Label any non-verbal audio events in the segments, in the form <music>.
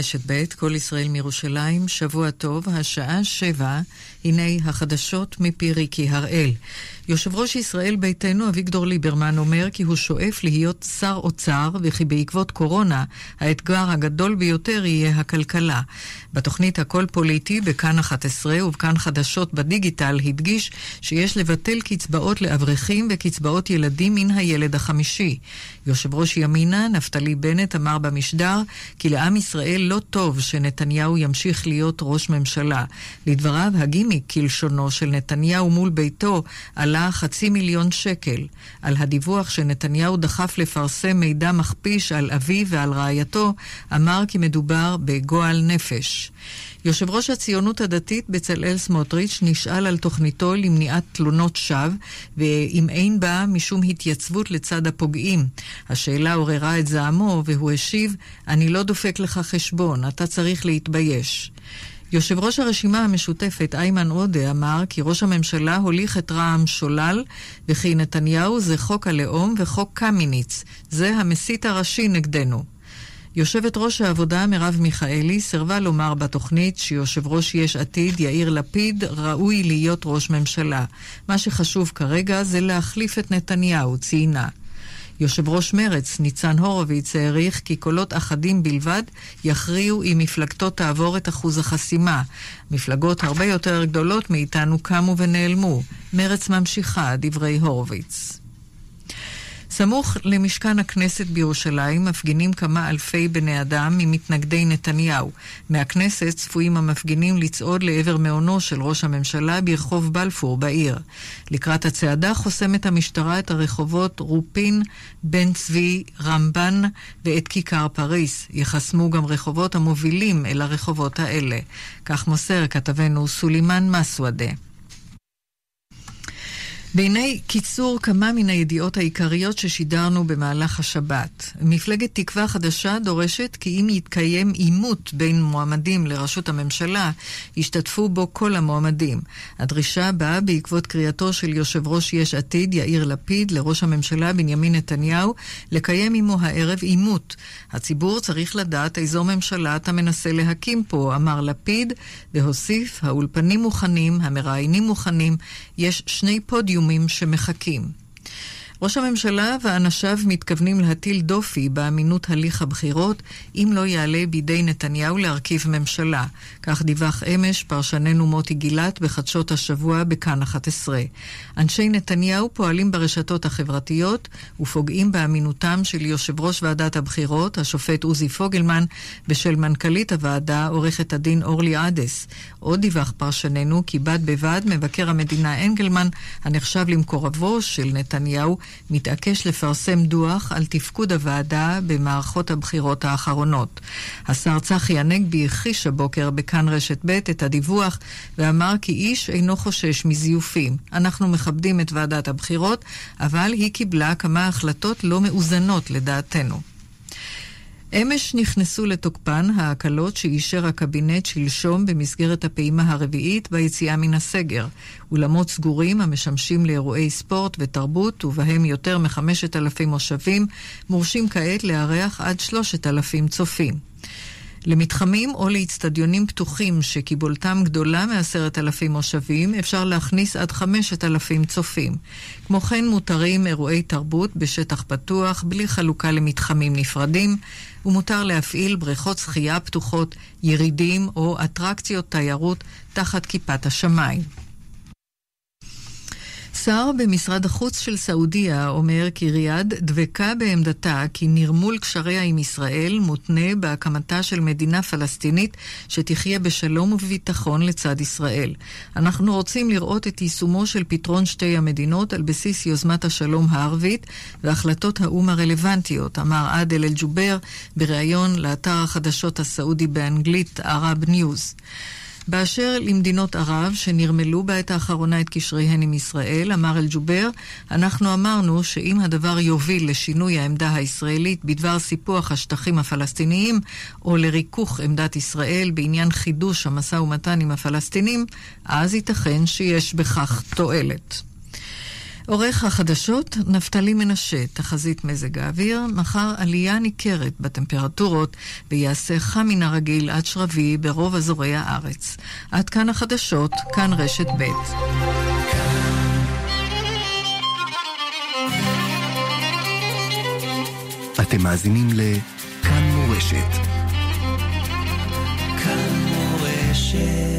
רשת ב', כל ישראל מירושלים, שבוע טוב, השעה שבע, הנה החדשות מפי ריקי הראל. יושב ראש ישראל ביתנו אביגדור ליברמן אומר כי הוא שואף להיות שר אוצר וכי בעקבות קורונה האתגר הגדול ביותר יהיה הכלכלה. בתוכנית הכל פוליטי בכאן 11 ובכאן חדשות בדיגיטל הדגיש שיש לבטל קצבאות לאברכים וקצבאות ילדים מן הילד החמישי. יושב ראש ימינה נפתלי בנט אמר במשדר כי לעם ישראל לא טוב שנתניהו ימשיך להיות ראש ממשלה. לדבריו הגימיק כלשונו של נתניהו מול ביתו עלה חצי מיליון שקל על הדיווח שנתניהו דחף לפרסם מידע מכפיש על אביו ועל רעייתו, אמר כי מדובר בגועל נפש. יושב ראש הציונות הדתית בצלאל סמוטריץ' נשאל על תוכניתו למניעת תלונות שווא, ואם אין בה משום התייצבות לצד הפוגעים. השאלה עוררה את זעמו, והוא השיב, אני לא דופק לך חשבון, אתה צריך להתבייש. יושב ראש הרשימה המשותפת איימן עודה אמר כי ראש הממשלה הוליך את רע"מ שולל וכי נתניהו זה חוק הלאום וחוק קמיניץ. זה המסית הראשי נגדנו. יושבת ראש העבודה מרב מיכאלי סירבה לומר בתוכנית שיושב ראש יש עתיד יאיר לפיד ראוי להיות ראש ממשלה. מה שחשוב כרגע זה להחליף את נתניהו, ציינה. יושב ראש מרץ, ניצן הורוביץ, העריך כי קולות אחדים בלבד יכריעו אם מפלגתו תעבור את אחוז החסימה. מפלגות הרבה יותר גדולות מאיתנו קמו ונעלמו. מרץ ממשיכה, דברי הורוביץ. סמוך למשכן הכנסת בירושלים מפגינים כמה אלפי בני אדם ממתנגדי נתניהו. מהכנסת צפויים המפגינים לצעוד לעבר מעונו של ראש הממשלה ברחוב בלפור בעיר. לקראת הצעדה חוסמת המשטרה את הרחובות רופין, בן צבי, רמב"ן ואת כיכר פריס. יחסמו גם רחובות המובילים אל הרחובות האלה. כך מוסר כתבנו סולימאן מסוודה. והנה קיצור כמה מן הידיעות העיקריות ששידרנו במהלך השבת. מפלגת תקווה חדשה דורשת כי אם יתקיים עימות בין מועמדים לראשות הממשלה, ישתתפו בו כל המועמדים. הדרישה באה בעקבות קריאתו של יושב ראש יש עתיד יאיר לפיד לראש הממשלה בנימין נתניהו לקיים עמו הערב עימות. הציבור צריך לדעת איזו ממשלה אתה מנסה להקים פה, אמר לפיד, והוסיף, האולפנים מוכנים, המראיינים מוכנים, יש שני פודיום איומים שמחכים. ראש הממשלה ואנשיו מתכוונים להטיל דופי באמינות הליך הבחירות אם לא יעלה בידי נתניהו להרכיב ממשלה. כך דיווח אמש פרשננו מוטי גילת בחדשות השבוע בכאן 11. אנשי נתניהו פועלים ברשתות החברתיות ופוגעים באמינותם של יושב ראש ועדת הבחירות, השופט עוזי פוגלמן, ושל מנכ"לית הוועדה, עורכת הדין אורלי עדס. עוד דיווח פרשננו כי בד בבד מבקר המדינה אנגלמן, הנחשב למקורבו של נתניהו, מתעקש לפרסם דוח על תפקוד הוועדה במערכות הבחירות האחרונות. השר צחי הנגבי הכחיש הבוקר בכאן רשת ב' את הדיווח ואמר כי איש אינו חושש מזיופים. אנחנו מכבדים את ועדת הבחירות, אבל היא קיבלה כמה החלטות לא מאוזנות לדעתנו. אמש נכנסו לתוקפן ההקלות שאישר הקבינט שלשום במסגרת הפעימה הרביעית ביציאה מן הסגר. אולמות סגורים המשמשים לאירועי ספורט ותרבות, ובהם יותר מחמשת אלפים מושבים, מורשים כעת לארח עד שלושת אלפים צופים. למתחמים או לאיצטדיונים פתוחים שקיבולתם גדולה מעשרת אלפים מושבים, אפשר להכניס עד חמשת אלפים צופים. כמו כן מותרים אירועי תרבות בשטח פתוח, בלי חלוקה למתחמים נפרדים, ומותר להפעיל בריכות שחייה פתוחות, ירידים או אטרקציות תיירות תחת כיפת השמיים. שר במשרד החוץ של סעודיה אומר כי ריאד דבקה בעמדתה כי נרמול קשריה עם ישראל מותנה בהקמתה של מדינה פלסטינית שתחיה בשלום ובביטחון לצד ישראל. אנחנו רוצים לראות את יישומו של פתרון שתי המדינות על בסיס יוזמת השלום הערבית והחלטות האו"ם הרלוונטיות, אמר עאדל אל-ג'ובר בריאיון לאתר החדשות הסעודי באנגלית Arab News. באשר למדינות ערב שנרמלו בעת האחרונה את קשריהן עם ישראל, אמר אל-ג'ובר, אנחנו אמרנו שאם הדבר יוביל לשינוי העמדה הישראלית בדבר סיפוח השטחים הפלסטיניים, או לריכוך עמדת ישראל בעניין חידוש המשא ומתן עם הפלסטינים, אז ייתכן שיש בכך תועלת. עורך החדשות, נפתלי מנשה, תחזית מזג האוויר, מחר עלייה ניכרת בטמפרטורות ויעשה חם מן הרגיל עד שרבי ברוב אזורי הארץ. עד כאן החדשות, כאן רשת ב'. אתם מאזינים לכאן מורשת. כאן מורשת.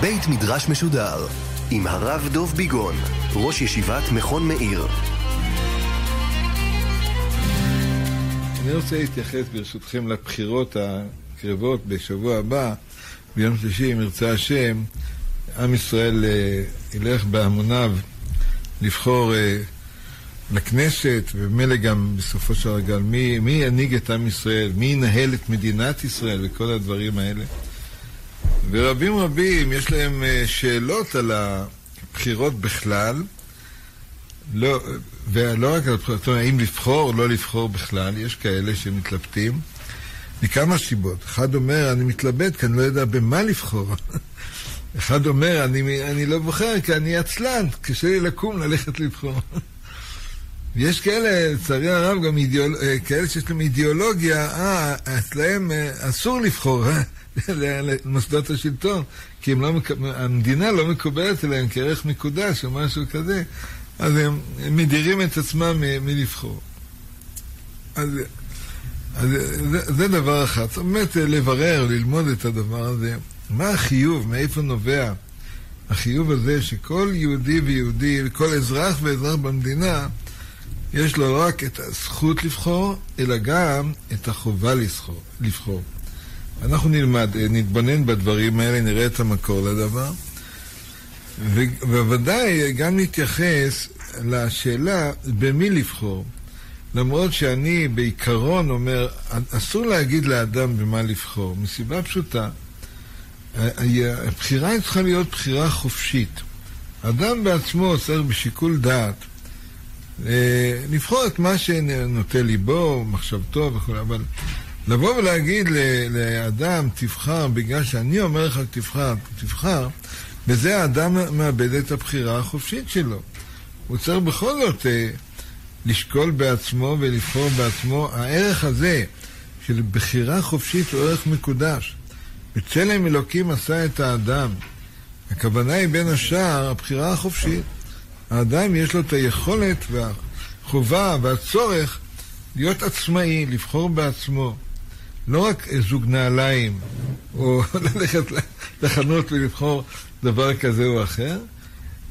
בית מדרש משודר עם הרב דוב ביגון, ראש ישיבת מכון מאיר. אני רוצה להתייחס ברשותכם לבחירות הקרבות בשבוע הבא, ביום שלישי, אם ירצה השם, עם ישראל אה, ילך בהמוניו לבחור אה, לכנסת, וממילא גם בסופו של רגל, מי, מי ינהיג את עם ישראל, מי ינהל את מדינת ישראל וכל הדברים האלה. ורבים רבים יש להם אה, שאלות על הבחירות בכלל, לא, ולא רק על הבחירות, האם לבחור לא לבחור בכלל, יש כאלה שמתלבטים, מכמה סיבות. אחד אומר, אני מתלבט כי אני לא יודע במה לבחור. <laughs> אחד אומר, אני, אני לא בוחר כי אני עצלן, קשה לי לקום ללכת לבחור. <laughs> יש כאלה, לצערי הרב, גם אידיאול... אה, כאלה שיש להם אידיאולוגיה, אה, אצלהם אה, אסור לבחור <laughs> למוסדות השלטון, כי לא מק... המדינה לא מקובלת עליהם כערך מקודש או משהו כזה, אז הם, הם מדירים את עצמם מלבחור. אז, אז זה, זה דבר אחד. זאת אומרת, לברר, ללמוד את הדבר הזה. מה החיוב, מאיפה נובע החיוב הזה שכל יהודי ויהודי, וכל אזרח ואזרח במדינה, יש לו רק את הזכות לבחור, אלא גם את החובה לבחור. אנחנו נלמד, נתבונן בדברים האלה, נראה את המקור לדבר, ובוודאי גם נתייחס לשאלה במי לבחור. למרות שאני בעיקרון אומר, אסור להגיד לאדם במה לבחור, מסיבה פשוטה. הבחירה צריכה להיות בחירה חופשית. אדם בעצמו צריך בשיקול דעת אה, לבחור את מה שנוטה ליבו, מחשבתו וכו', אבל לבוא ולהגיד לאדם, תבחר, בגלל שאני אומר לך תבחר, תבחר, בזה האדם מאבד את הבחירה החופשית שלו. הוא צריך בכל זאת אה, לשקול בעצמו ולבחור בעצמו. הערך הזה של בחירה חופשית הוא ערך מקודש. בצלם אלוקים עשה את האדם. הכוונה היא בין השאר הבחירה החופשית. האדם יש לו את היכולת והחובה והצורך להיות עצמאי, לבחור בעצמו. לא רק זוג נעליים, או <laughs> ללכת לחנות ולבחור דבר כזה או אחר,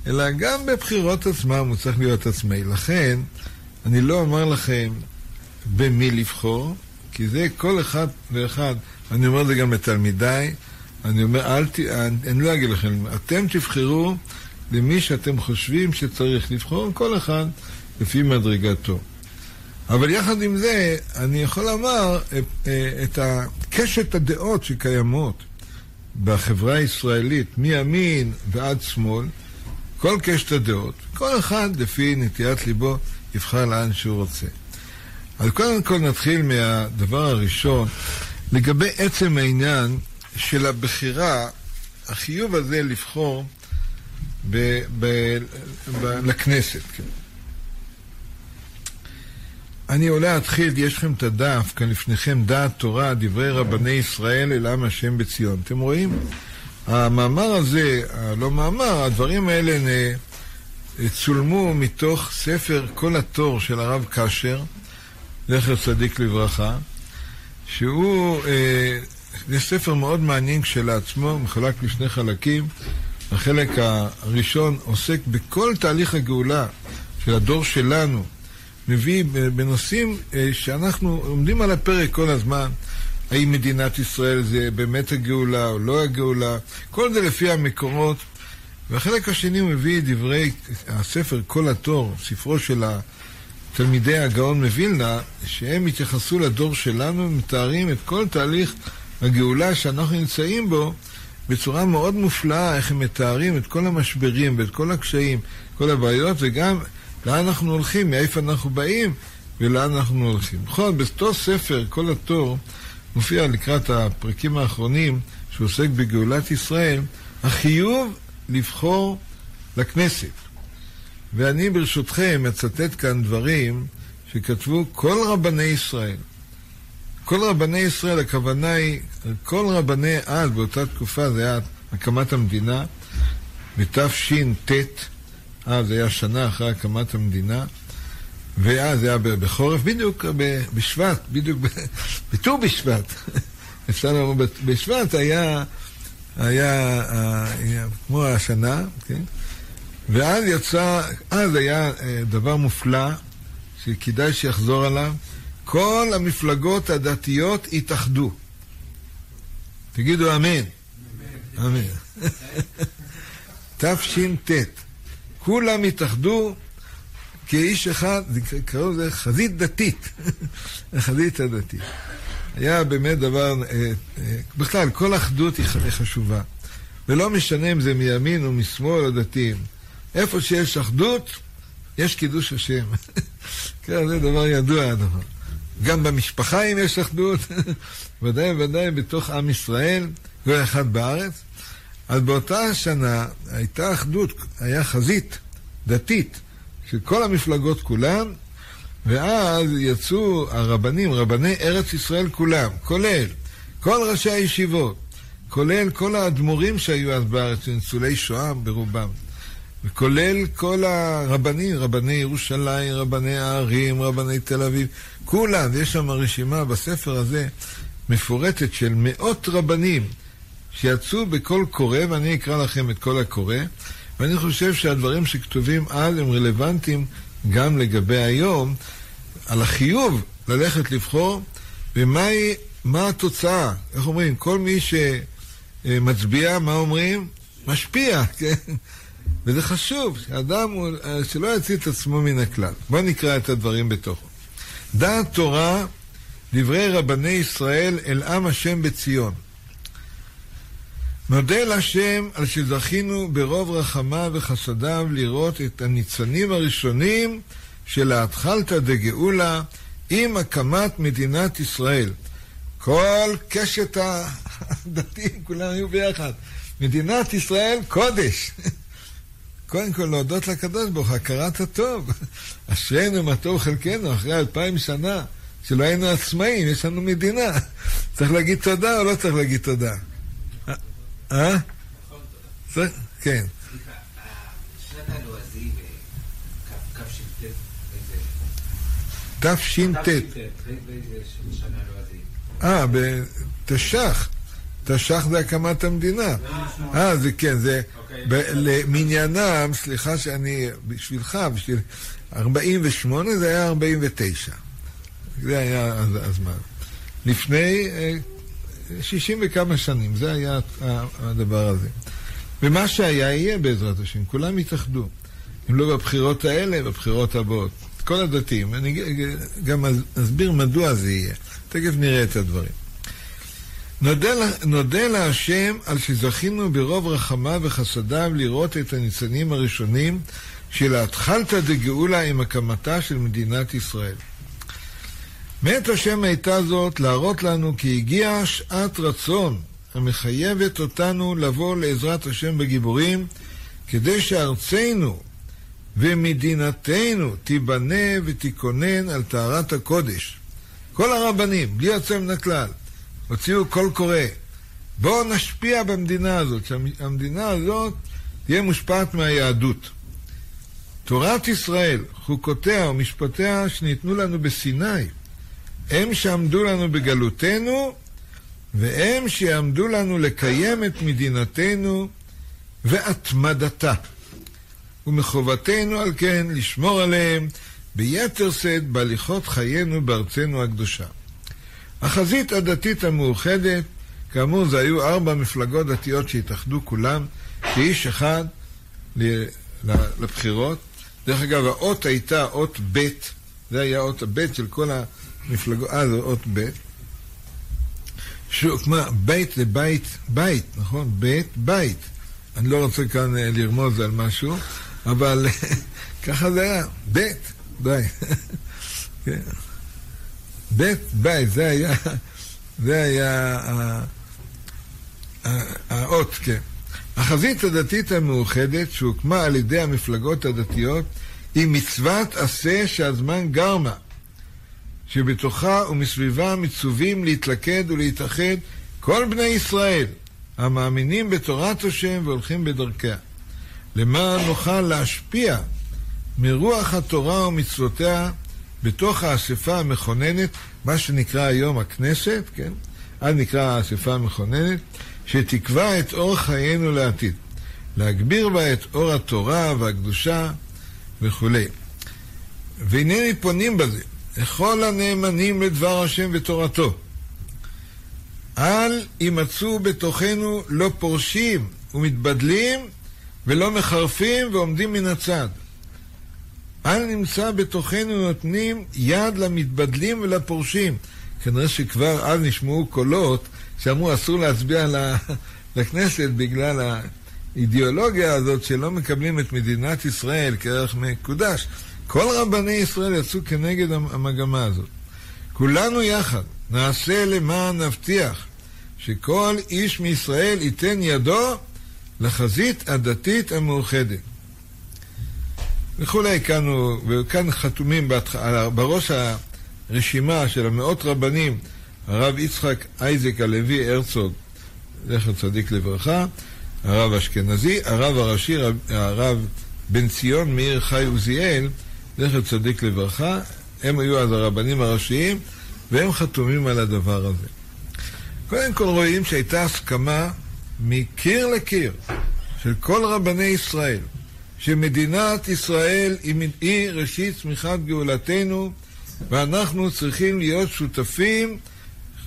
אלא גם בבחירות עצמם הוא צריך להיות עצמאי. לכן, אני לא אומר לכם במי לבחור, כי זה כל אחד ואחד, אני אומר זה גם לתלמידיי, אני אומר, אל ת... אני, אני לא אגיד לכם, אתם תבחרו למי שאתם חושבים שצריך לבחור, כל אחד לפי מדרגתו. אבל יחד עם זה, אני יכול לומר אה, אה, את קשת הדעות שקיימות בחברה הישראלית, מימין ועד שמאל, כל קשת הדעות, כל אחד לפי נטיית ליבו יבחר לאן שהוא רוצה. אז קודם כל נתחיל מהדבר הראשון, לגבי עצם העניין של הבחירה, החיוב הזה לבחור ב, ב, ב, לכנסת. כן. אני עולה להתחיל, יש לכם את הדף, כאן לפניכם דעת תורה, דברי רבני ישראל אל עם השם בציון. אתם רואים? המאמר הזה, לא מאמר, הדברים האלה צולמו מתוך ספר כל התור של הרב קשר, זכר צדיק לברכה, שהוא, אה, זה ספר מאוד מעניין כשלעצמו, מחולק לשני חלקים. החלק הראשון עוסק בכל תהליך הגאולה של הדור שלנו, מביא בנושאים אה, שאנחנו עומדים על הפרק כל הזמן. האם מדינת ישראל זה באמת הגאולה או לא הגאולה, כל זה לפי המקורות. והחלק השני הוא מביא דברי הספר כל התור, ספרו של תלמידי הגאון מווילנה, שהם התייחסו לדור שלנו ומתארים את כל תהליך הגאולה שאנחנו נמצאים בו בצורה מאוד מופלאה, איך הם מתארים את כל המשברים ואת כל הקשיים, כל הבעיות, וגם לאן אנחנו הולכים, מאיפה אנחנו באים ולאן אנחנו הולכים. זאת, באותו ספר, כל התור, מופיע לקראת הפרקים האחרונים, שעוסק בגאולת ישראל, החיוב לבחור לכנסת. ואני ברשותכם מצטט כאן דברים שכתבו כל רבני ישראל. כל רבני ישראל, הכוונה היא, כל רבני אז, באותה תקופה, זה היה הקמת המדינה, בתש"ט, אז זה היה שנה אחרי הקמת המדינה, ואז זה היה בחורף, בדיוק בשבט, בדיוק <laughs> בט"ו בשבט. <laughs> אפשר לומר, בשבט היה, היה, היה כמו השנה, כן? ואז יצא, אז היה אה, דבר מופלא, שכדאי שיחזור עליו, כל המפלגות הדתיות התאחדו. תגידו אמן. אמן. <laughs> תש"ט. כולם התאחדו כאיש אחד, קראו לזה חזית דתית. <laughs> החזית הדתית. היה באמת דבר, אה, אה, בכלל, כל אחדות היא חשובה. ולא משנה אם זה מימין או משמאל או דתיים. איפה שיש אחדות, יש קידוש השם. <laughs> כן, זה דבר ידוע הדבר. גם במשפחה אם יש אחדות, <laughs> ודאי וודאי בתוך עם ישראל, לא אחד בארץ. אז באותה שנה הייתה אחדות, היה חזית דתית של כל המפלגות כולן, ואז יצאו הרבנים, רבני ארץ ישראל כולם, כולל כל ראשי הישיבות, כולל כל האדמו"רים שהיו אז בארץ, ניצולי שואה ברובם. וכולל כל הרבנים, רבני ירושלים, רבני הערים, רבני תל אביב, כולם, יש שם רשימה בספר הזה מפורטת של מאות רבנים שיצאו בקול קורא, ואני אקרא לכם את קול הקורא, ואני חושב שהדברים שכתובים אז הם רלוונטיים גם לגבי היום, על החיוב ללכת לבחור, ומה התוצאה, איך אומרים, כל מי שמצביע, מה אומרים? משפיע, <laughs> כן? וזה חשוב, שאדם, הוא, שלא יציא את עצמו מן הכלל. בואו נקרא את הדברים בתוכו. דעת תורה, דברי רבני ישראל אל עם השם בציון. נודה להשם על שזכינו ברוב רחמיו וחסדיו לראות את הניצנים הראשונים של האתחלתא דגאולה עם הקמת מדינת ישראל. כל קשת הדתיים, כולם היו ביחד. מדינת ישראל קודש. קודם כל להודות לקדוש ברוך הוא, הכרת הטוב. אשרינו מה טוב חלקנו אחרי אלפיים שנה שלא היינו עצמאים, יש לנו מדינה. צריך להגיד תודה או לא צריך להגיד תודה? אה? כן. תש"ט. אה, בתש"ח. תש"ח זה הקמת המדינה. אה, זה כן, זה... למניינם, סליחה שאני, בשבילך, בשביל 48 זה היה 49. זה היה הזמן. לפני 60 וכמה שנים, זה היה הדבר הזה. ומה שהיה יהיה בעזרת השם, כולם יתאחדו. אם לא בבחירות האלה, בבחירות הבאות. כל הדתיים. אני גם אסביר מדוע זה יהיה. תכף נראה את הדברים. נודה, נודה להשם על שזכינו ברוב רחמיו וחסדיו לראות את הניצנים הראשונים של התחלתא דגאולה עם הקמתה של מדינת ישראל. מאת השם הייתה זאת להראות לנו כי הגיעה שעת רצון המחייבת אותנו לבוא לעזרת השם בגיבורים, כדי שארצנו ומדינתנו תיבנה ותיכונן על טהרת הקודש. כל הרבנים, בלי יוצא מן הכלל, הוציאו קול קורא. בואו נשפיע במדינה הזאת, שהמדינה הזאת תהיה מושפעת מהיהדות. תורת ישראל, חוקותיה ומשפטיה שניתנו לנו בסיני, הם שעמדו לנו בגלותנו, והם שיעמדו לנו לקיים את מדינתנו והתמדתה. ומחובתנו על כן לשמור עליהם ביתר שאת בהליכות חיינו בארצנו הקדושה. החזית הדתית המאוחדת, כאמור זה היו ארבע מפלגות דתיות שהתאחדו כולם כאיש אחד לבחירות. דרך אגב, האות הייתה אות ב', זה היה אות הב' של כל המפלגות, אה, זה אות ב'. שהוקמה בית לבית, בית, נכון? בית, בית. אני לא רוצה כאן אה, לרמוז על משהו, אבל <laughs> ככה זה היה, בית, בית. <laughs> כן. בית בית, זה היה, <laughs> זה היה האות, כן. החזית הדתית המאוחדת שהוקמה על ידי המפלגות הדתיות היא מצוות עשה שהזמן גרמה, שבתוכה ומסביבה מצווים להתלכד ולהתאחד כל בני ישראל המאמינים בתורת השם והולכים בדרכיה, למען נוכל להשפיע מרוח התורה ומצוותיה בתוך האספה המכוננת, מה שנקרא היום הכנסת, כן? אז נקרא האספה המכוננת, שתקבע את אור חיינו לעתיד, להגביר בה את אור התורה והקדושה וכולי. והנני פונים בזה לכל הנאמנים לדבר השם ותורתו. אל יימצאו בתוכנו לא פורשים ומתבדלים ולא מחרפים ועומדים מן הצד. אל נמצא בתוכנו נותנים יד למתבדלים ולפורשים. כנראה שכבר אז נשמעו קולות שאמרו אסור להצביע <laughs> לכנסת בגלל האידיאולוגיה הזאת שלא מקבלים את מדינת ישראל כערך מקודש. כל רבני ישראל יצאו כנגד המגמה הזאת. כולנו יחד נעשה למען נבטיח שכל איש מישראל ייתן ידו לחזית הדתית המאוחדת. וכולי, כאן, וכאן חתומים בהתח... בראש הרשימה של המאות רבנים, הרב יצחק אייזק הלוי הרצוג, זכר צדיק לברכה, הרב אשכנזי, הרב הראשי, הרב בן ציון מאיר חי עוזיאל, זכר צדיק לברכה, הם היו אז הרבנים הראשיים, והם חתומים על הדבר הזה. קודם כל רואים שהייתה הסכמה מקיר לקיר של כל רבני ישראל, שמדינת ישראל היא ראשית צמיחת גאולתנו, ואנחנו צריכים להיות שותפים,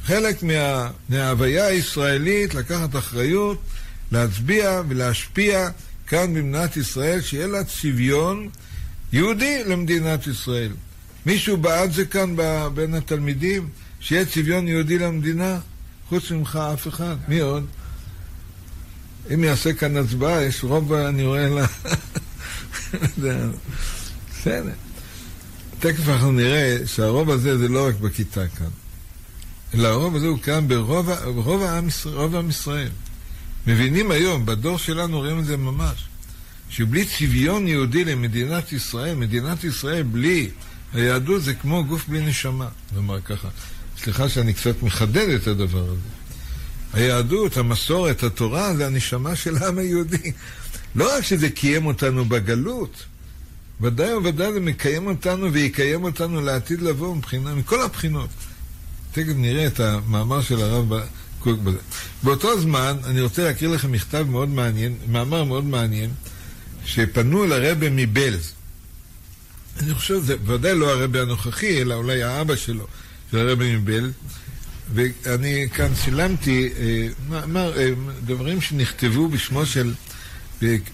חלק מה, מההוויה הישראלית, לקחת אחריות, להצביע ולהשפיע כאן במדינת ישראל, שיהיה לה צביון יהודי למדינת ישראל. מישהו בעד זה כאן בין התלמידים? שיהיה צביון יהודי למדינה? חוץ ממך אף אחד. מי עוד? אם יעשה כאן הצבעה, יש רוב, אני רואה לה... בסדר. תכף אנחנו נראה שהרוב הזה זה לא רק בכיתה כאן, אלא הרוב הזה הוא כאן ברוב, העם, ישראל. מבינים היום, בדור שלנו רואים את זה ממש, שבלי צביון יהודי למדינת ישראל, מדינת ישראל בלי היהדות זה כמו גוף בלי נשמה, נאמר ככה. סליחה שאני קצת מחדד את הדבר הזה. היהדות, המסורת, התורה, זה הנשמה של העם היהודי. לא רק שזה קיים אותנו בגלות, ודאי וודאי זה מקיים אותנו ויקיים אותנו לעתיד לבוא מבחינה, מכל הבחינות. תכף נראה את המאמר של הרב קוק בזה. באותו זמן, אני רוצה להקריא לכם מכתב מאוד מעניין, מאמר מאוד מעניין, שפנו אל הרבה מבלז. אני חושב, זה ודאי לא הרבה הנוכחי, אלא אולי האבא שלו, של הרבה מבלז. ואני כאן צילמתי אה, אה, דברים שנכתבו בשמו של,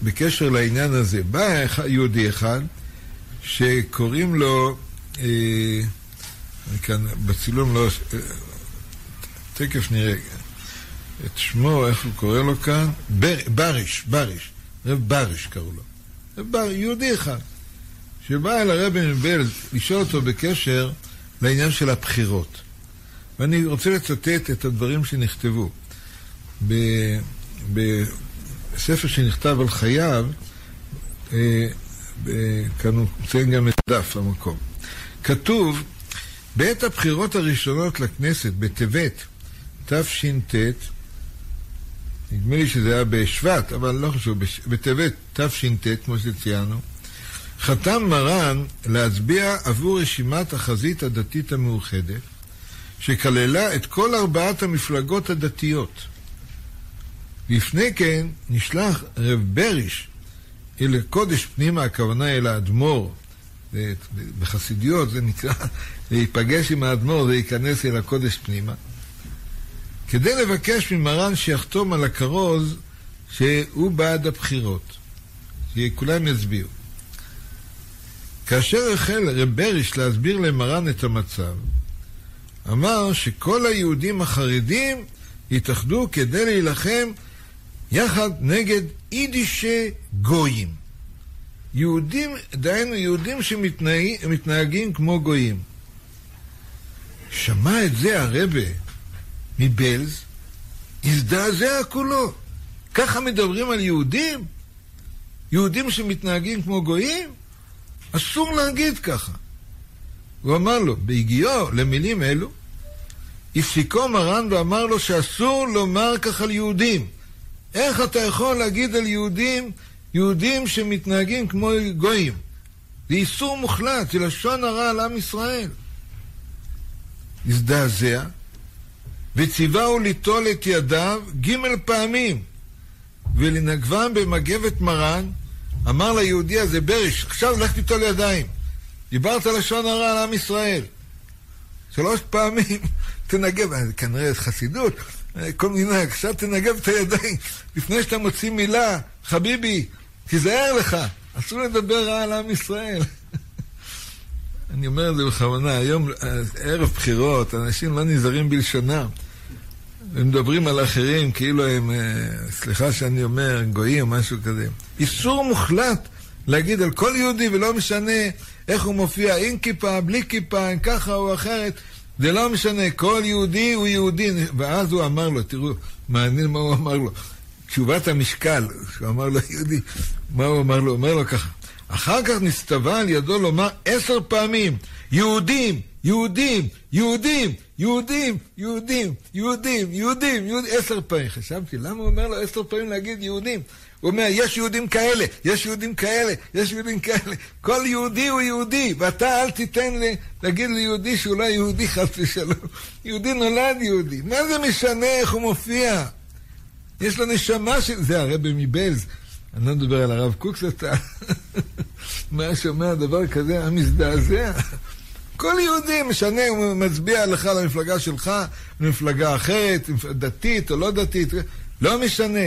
בקשר לעניין הזה. בא יהודי אחד שקוראים לו, אה, כאן בצילום לא, תכף נראה את שמו, איך הוא קורא לו כאן? בר, בריש, בריש, רב בריש קראו לו. רב בר, יהודי אחד, שבא אל הרבי מבלד לשאול אותו בקשר לעניין של הבחירות. ואני רוצה לצטט את הדברים שנכתבו. בספר שנכתב על חייו, אה, כאן הוא מציין גם את דף המקום. כתוב, בעת הבחירות הראשונות לכנסת, בטבת, תש"ט, נדמה לי שזה היה בשבט, אבל לא חשוב, בטבת תש"ט, כמו שציינו, חתם מרן להצביע עבור רשימת החזית הדתית המאוחדת, שכללה את כל ארבעת המפלגות הדתיות. לפני כן נשלח רב בריש אל הקודש פנימה, הכוונה אל האדמו"ר. בחסידיות זה נקרא להיפגש עם האדמו"ר ולהיכנס אל הקודש פנימה. כדי לבקש ממרן שיחתום על הכרוז שהוא בעד הבחירות, שכולם יצביעו. כאשר החל רב בריש להסביר למרן את המצב, אמר שכל היהודים החרדים התאחדו כדי להילחם יחד נגד יידישי גויים. יהודים, דהיינו יהודים שמתנהגים כמו גויים. שמע את זה הרבה מבלז, הזדעזע כולו. ככה מדברים על יהודים? יהודים שמתנהגים כמו גויים? אסור להגיד ככה. הוא אמר לו, בהגיעו למילים אלו, הפסיקו מרן ואמר לו שאסור לומר כך על יהודים. איך אתה יכול להגיד על יהודים, יהודים שמתנהגים כמו גויים? זה איסור מוחלט, זה לשון הרע על עם ישראל. הזדעזע, וציווהו ליטול את ידיו ג' פעמים, ולנגבם במגבת מרן, אמר ליהודי הזה, בריש, עכשיו לך תיטול ידיים. דיברת לשון הרע על עם ישראל. שלוש פעמים <laughs> תנגב, כנראה חסידות, כל מיני, עכשיו תנגב את הידיים. לפני שאתה מוציא מילה, חביבי, תיזהר לך, אסור לדבר רע על עם ישראל. <laughs> אני אומר את זה בכוונה, היום, ערב בחירות, אנשים לא נזהרים בלשונם. הם מדברים על אחרים כאילו הם, סליחה שאני אומר, גויים או משהו כזה. איסור מוחלט להגיד על כל יהודי, ולא משנה איך הוא מופיע, עם כיפה, בלי כיפה, עם ככה או אחרת, זה לא משנה, כל יהודי הוא יהודי. ואז הוא אמר לו, תראו, מעניין מה הוא אמר לו. תשובת המשקל, שהוא אמר לו יהודי, מה הוא אמר לו? הוא אומר לו ככה, אחר כך נסתווה על ידו לומר עשר פעמים, יהודים, יהודים, יהודים, יהודים, יהודים, יהודים, יהודים, יהודים, עשר פעמים. חשבתי, למה הוא אומר לו עשר פעמים להגיד יהודים? הוא אומר, יש יהודים כאלה, יש יהודים כאלה, יש יהודים כאלה. כל יהודי הוא יהודי, ואתה אל תיתן לי להגיד ליהודי שהוא לא יהודי חס ושלום. יהודי נולד יהודי. מה זה משנה איך הוא מופיע? יש לו נשמה של... זה הרבי מבלז. אני לא מדבר על הרב קוקס, אתה... מה שומע דבר כזה, היה מזדעזע. כל יהודי משנה, הוא מצביע לך למפלגה שלך, למפלגה אחרת, דתית או לא דתית, לא משנה.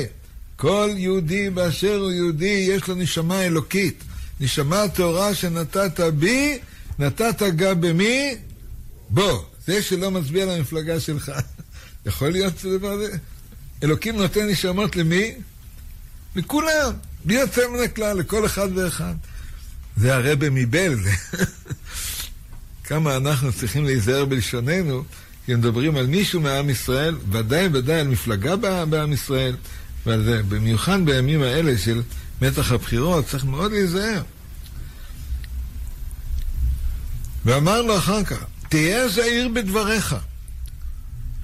כל יהודי באשר הוא יהודי, יש לו נשמה אלוקית. נשמה טהורה שנתת בי, נתת גם במי? בוא. זה שלא מצביע למפלגה שלך. יכול להיות זה דבר הזה? אלוקים נותן נשמות למי? לכולם, בלי יוצא מן הכלל, לכל אחד ואחד. זה הרבה מבלז. <laughs> כמה אנחנו צריכים להיזהר בלשוננו, כי מדברים על מישהו מעם ישראל, ודאי ודאי על מפלגה בעם ישראל, ועל זה, במיוחד בימים האלה של מתח הבחירות, צריך מאוד להיזהר. ואמר לו אחר כך, תהיה זהיר בדבריך,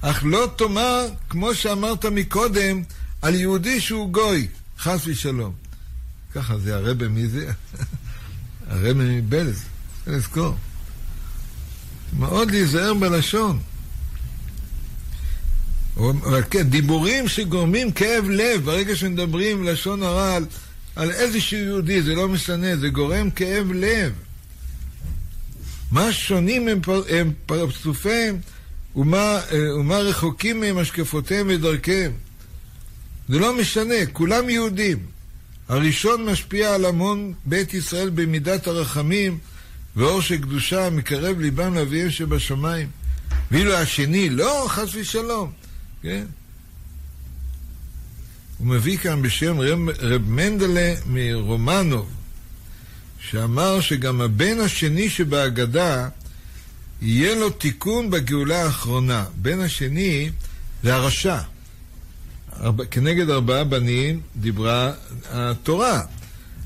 אך לא תאמר, כמו שאמרת מקודם, על יהודי שהוא גוי, חס ושלום. ככה זה הרבה מי זה? <laughs> הרבה מבלז, צריך לזכור. מאוד להיזהר בלשון. אבל כן, דיבורים שגורמים כאב לב, ברגע שמדברים לשון הרע על, על איזשהו יהודי, זה לא משנה, זה גורם כאב לב. מה שונים הם, פר, הם פרצופיהם ומה, ומה רחוקים מהם השקפותיהם ודרכיהם. זה לא משנה, כולם יהודים. הראשון משפיע על המון בית ישראל במידת הרחמים ואור של קדושה מקרב ליבם לאביהם שבשמיים. ואילו השני, לא, חס ושלום. כן? הוא מביא כאן בשם רב, רב מנדלה מרומנוב, שאמר שגם הבן השני שבהגדה יהיה לו תיקון בגאולה האחרונה. בן השני זה הרשע. ארבע, כנגד ארבעה בנים דיברה התורה.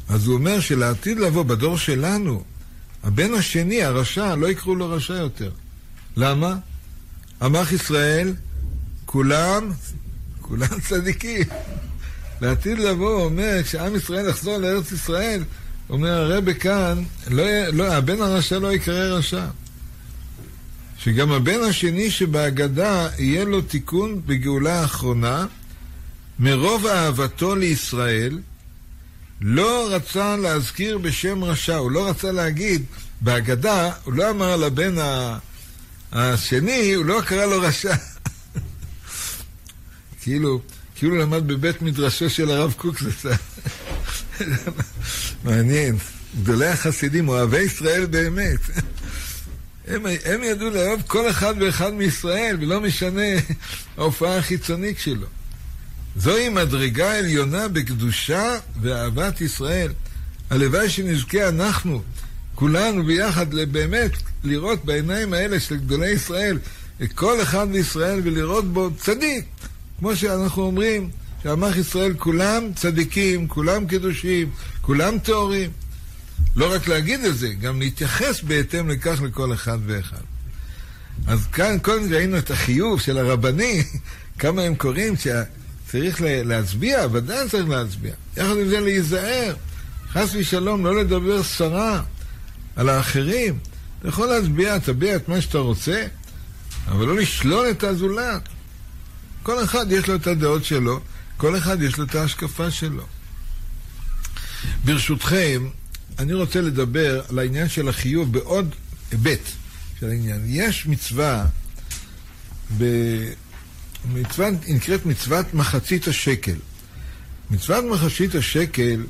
אז הוא אומר שלעתיד לבוא בדור שלנו, הבן השני, הרשע, לא יקראו לו רשע יותר. למה? עמך ישראל, כולם, כולם צדיקים. לעתיד לבוא, אומר, כשעם ישראל יחזור לארץ ישראל, אומר הרבה כאן, לא, לא, הבן הרשע לא יקרא רשע. שגם הבן השני שבהגדה יהיה לו תיקון בגאולה האחרונה, מרוב אהבתו לישראל, לא רצה להזכיר בשם רשע, הוא לא רצה להגיד, בהגדה, הוא לא אמר לבן השני, הוא לא קרא לו רשע. <laughs> כאילו, כאילו למד בבית מדרשו של הרב קוקסס. <laughs> מעניין. גדולי החסידים, אוהבי ישראל באמת. <laughs> הם, הם ידעו לאהוב כל אחד ואחד מישראל, ולא משנה ההופעה החיצונית שלו. זוהי מדרגה עליונה בקדושה ואהבת ישראל. הלוואי שנזכה אנחנו, כולנו ביחד, באמת לראות בעיניים האלה של גדולי ישראל, את כל אחד מישראל ולראות בו צדיק. כמו שאנחנו אומרים, שעמך ישראל כולם צדיקים, כולם קדושים, כולם טהורים. לא רק להגיד את זה, גם להתייחס בהתאם לכך לכל אחד ואחד. אז כאן קודם ראינו את החיוב של הרבני, <laughs> כמה הם קוראים שצריך להצביע, ודאי צריך להצביע. יחד עם זה להיזהר, חס ושלום, לא לדבר סרה על האחרים. אתה יכול להצביע, תביע את מה שאתה רוצה, אבל לא לשלול את הזולת. כל אחד יש לו את הדעות שלו, כל אחד יש לו את ההשקפה שלו. ברשותכם, אני רוצה לדבר על העניין של החיוב בעוד היבט של העניין. יש מצווה, ב... מצווה נקראת מצוות מחצית השקל. מצוות מחצית השקל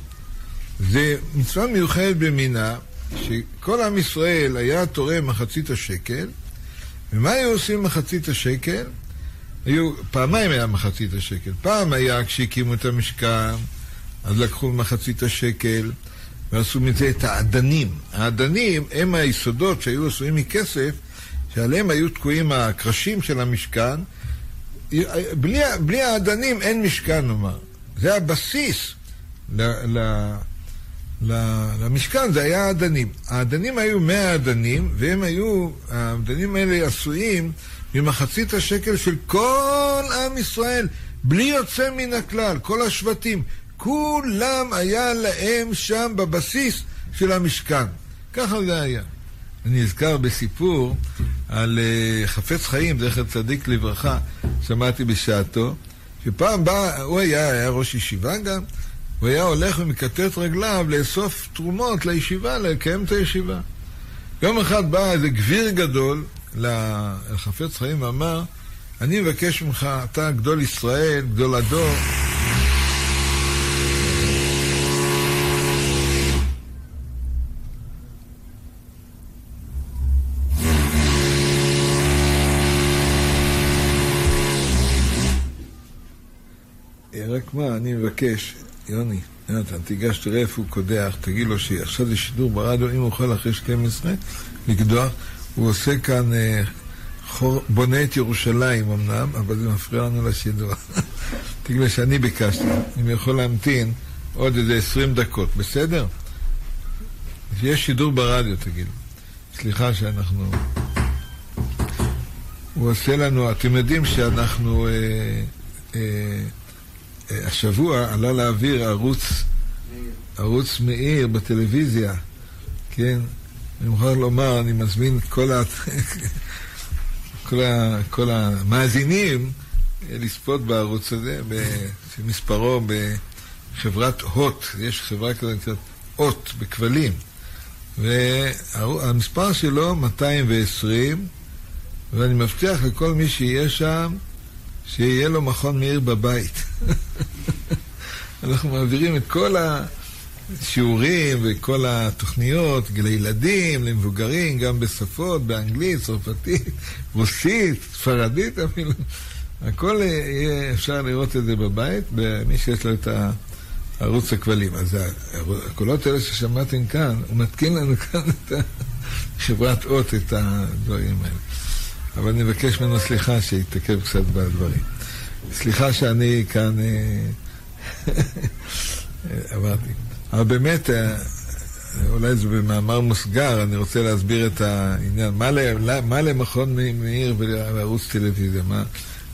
זה מצווה מיוחדת במינה, שכל עם ישראל היה תורם מחצית השקל, ומה היו עושים מחצית השקל? היו, פעמיים היה מחצית השקל. פעם היה כשהקימו את המשכן, אז לקחו מחצית השקל ועשו מזה את האדנים. האדנים הם היסודות שהיו עשויים מכסף, שעליהם היו תקועים הקרשים של המשכן. בלי, בלי האדנים אין משכן, נאמר. זה הבסיס ל, ל, למשכן זה היה האדנים. האדנים היו מאה אדנים, והם היו, האדנים האלה עשויים ממחצית השקל של כל עם ישראל, בלי יוצא מן הכלל, כל השבטים. כולם היה להם שם בבסיס של המשכן. ככה זה היה. אני נזכר בסיפור על uh, חפץ חיים, זכר צדיק לברכה, שמעתי בשעתו, שפעם בא, הוא היה, היה ראש ישיבה גם, הוא היה הולך ומכתת רגליו לאסוף תרומות לישיבה, לקיים את הישיבה. יום אחד בא איזה גביר גדול לחפץ חיים ואמר, אני מבקש ממך, אתה גדול ישראל, גדול הדור, רק מה, אני מבקש, יוני, יונתן, תיגש, תראה איפה הוא קודח, תגיד לו שעכשיו זה שידור ברדיו, אם הוא יכול אחרי 12, לקדוח. הוא עושה כאן, אה, חור, בונה את ירושלים אמנם, אבל זה מפריע לנו לשידור. <laughs> תגיד לו שאני ביקשתי, אם יכול להמתין עוד איזה 20 דקות, בסדר? יש שידור ברדיו, תגיד. סליחה שאנחנו... הוא עושה לנו, אתם יודעים שאנחנו... אה, אה, השבוע עלה לאוויר ערוץ, ערוץ מאיר בטלוויזיה, כן? אני מוכרח לומר, אני מזמין את כל, ה... <laughs> כל, ה... כל המאזינים לצפות בערוץ הזה, שמספרו בחברת הוט, יש חברה כזאת נקראת הוט, בכבלים, והמספר שלו 220, ואני מבטיח לכל מי שיהיה שם, שיהיה לו מכון מאיר בבית. אנחנו מעבירים את כל השיעורים וכל התוכניות לילדים, למבוגרים, גם בשפות, באנגלית, צרפתית, רוסית, ספרדית אפילו. הכל יהיה אפשר לראות את זה בבית, במי שיש לו את ערוץ הכבלים. אז הקולות האלה ששמעתם כאן, הוא מתקין לנו כאן את חברת אות, את הדברים האלה. אבל אני מבקש ממנו סליחה שיתעכב קצת בדברים. סליחה שאני כאן אה, <laughs> אמרתי. אבל באמת, אה, אולי זה במאמר מוסגר, אני רוצה להסביר את העניין. מה, מה למכון מאיר ולערוץ טלוויזיה? מה?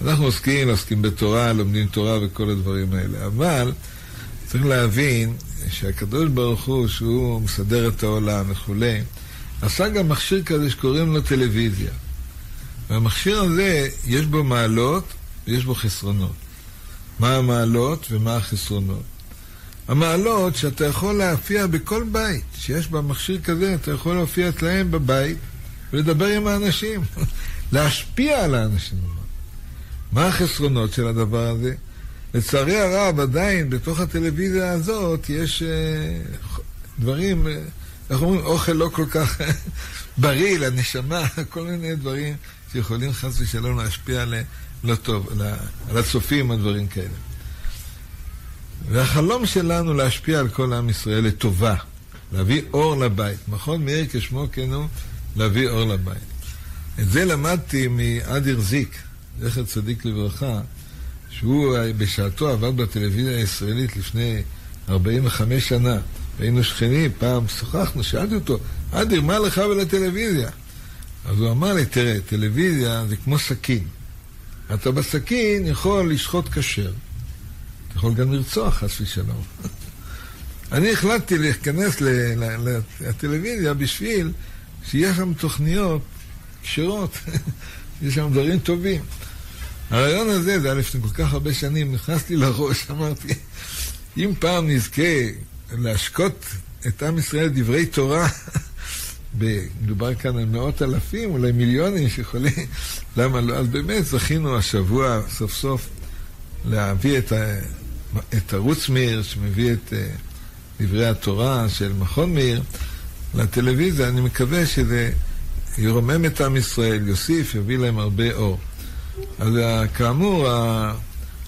אנחנו עוסקים, עוסקים בתורה, לומדים תורה וכל הדברים האלה. אבל צריך להבין שהקדוש ברוך הוא, שהוא מסדר את העולם וכולי, עשה גם מכשיר כזה שקוראים לו טלוויזיה. והמכשיר הזה, יש בו מעלות ויש בו חסרונות. מה המעלות ומה החסרונות? המעלות שאתה יכול להופיע בכל בית, שיש בה מכשיר כזה, אתה יכול להופיע אצלהם בבית ולדבר עם האנשים, <laughs> להשפיע על האנשים. מה החסרונות של הדבר הזה? לצערי הרב, עדיין בתוך הטלוויזיה הזאת יש uh, דברים, uh, איך אומרים, אוכל לא כל כך <laughs> בריא לנשמה, <laughs> כל מיני דברים שיכולים חס ושלום להשפיע על לא טוב, על הצופים או דברים כאלה. והחלום שלנו להשפיע על כל עם ישראל לטובה, להביא אור לבית. מכון מאיר כשמו כן הוא, להביא אור לבית. את זה למדתי מאדיר זיק, זכר צדיק לברכה. שהוא בשעתו עבד בטלוויזיה הישראלית לפני 45 שנה. היינו שכנים, פעם שוחחנו, שאלתי אותו, אדיר, מה לך ולטלוויזיה? אז הוא אמר לי, תראה, טלוויזיה זה כמו סכין. אתה בסכין יכול לשחוט כשר. אתה יכול גם לרצוח, חס ושלום. <laughs> אני החלטתי להיכנס לטלוויזיה בשביל שיהיה שם תוכניות כשרות, <laughs> יש שם דברים טובים. הרעיון הזה, זה היה לפני כל כך הרבה שנים, נכנס לי לראש, <laughs> אמרתי, אם פעם נזכה להשקות את עם ישראל דברי תורה, מדובר כאן על מאות אלפים, אולי מיליונים שיכולים, למה לא? אז באמת זכינו השבוע סוף סוף להביא את, ה, את ערוץ מאיר, שמביא את אה, דברי התורה של מכון מאיר לטלוויזיה. אני מקווה שזה ירומם את עם ישראל, יוסיף, יביא להם הרבה אור. אז אה, כאמור,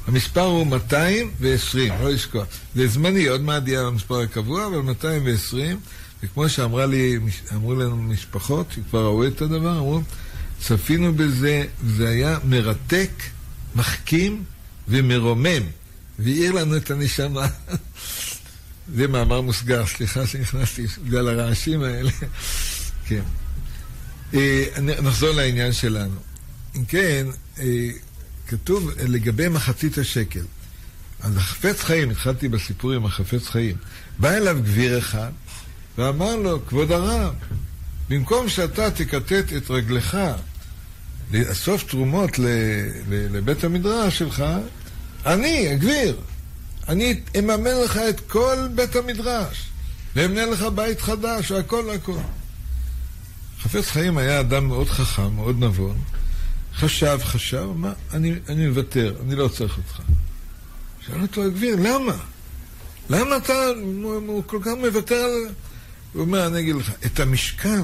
המספר הוא 220, לא לשכוח. זה זמני, עוד מעט יהיה המספר הקבוע, אבל 220, וכמו שאמרו לי, לנו משפחות שכבר ראו את הדבר, אמרו, צפינו בזה, זה היה מרתק, מחכים ומרומם, והאיר לנו את הנשמה. <laughs> זה מאמר מוסגר, סליחה שנכנסתי בגלל הרעשים האלה. <laughs> כן. אה, נחזור לעניין שלנו. אם כן, אה, כתוב לגבי מחצית השקל. אז החפץ חיים, התחלתי בסיפור עם החפץ חיים, בא אליו גביר אחד ואמר לו, כבוד הרב, במקום שאתה תכתת את רגלך לאסוף תרומות לבית המדרש שלך, אני, הגביר, אני אממן לך את כל בית המדרש, ואמנה לך בית חדש, והכל והכל. חפץ חיים היה אדם מאוד חכם, מאוד נבון, חשב, חשב, מה, אני, אני מוותר, אני לא צריך אותך. שאל אותו הגביר, למה? למה אתה כל כך מוותר על... הוא אומר, אני אגיד לך, את המשכן,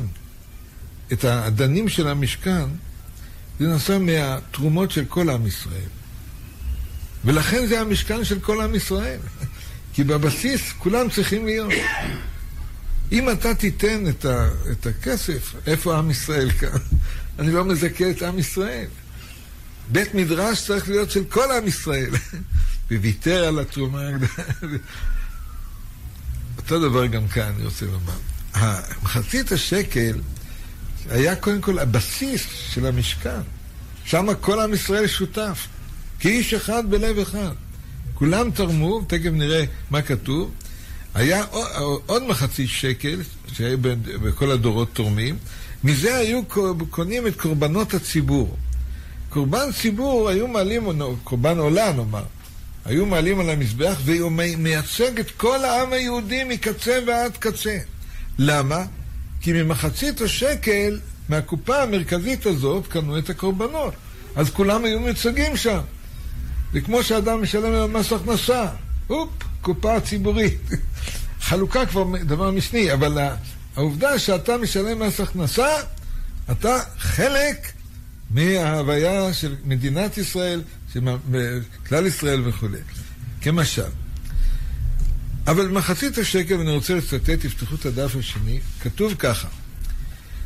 את האדנים של המשכן, זה נעשה מהתרומות של כל עם ישראל. ולכן זה המשכן של כל עם ישראל. <laughs> כי בבסיס כולם צריכים להיות. אם אתה תיתן את, ה, את הכסף, איפה עם ישראל כאן? <laughs> אני לא מזכה את עם ישראל. בית מדרש צריך להיות של כל עם ישראל. <laughs> וויתר על התרומה הגדולה. אותו דבר גם כאן, אני רוצה לומר. מחצית השקל היה קודם כל הבסיס של המשכן. שם כל עם ישראל שותף. כאיש אחד בלב אחד. כולם תרמו, תכף נראה מה כתוב. היה עוד מחצית שקל, שהיו בכל הדורות תורמים, מזה היו קונים את קורבנות הציבור. קורבן ציבור היו מעלים, קורבן עולה נאמר, היו מעלים על המזבח והוא מייצג את כל העם היהודי מקצה ועד קצה. למה? כי ממחצית השקל, מהקופה המרכזית הזאת, קנו את הקורבנות. אז כולם היו מיוצגים שם. זה כמו שאדם משלם מס הכנסה, הופ, קופה ציבורית. <laughs> חלוקה כבר דבר משני, אבל העובדה שאתה משלם מס הכנסה, אתה חלק מההוויה של מדינת ישראל, כלל ישראל וכו'. כמשל. אבל מחצית השקל, ואני רוצה לצטט, תפתחו את הדף השני, כתוב ככה: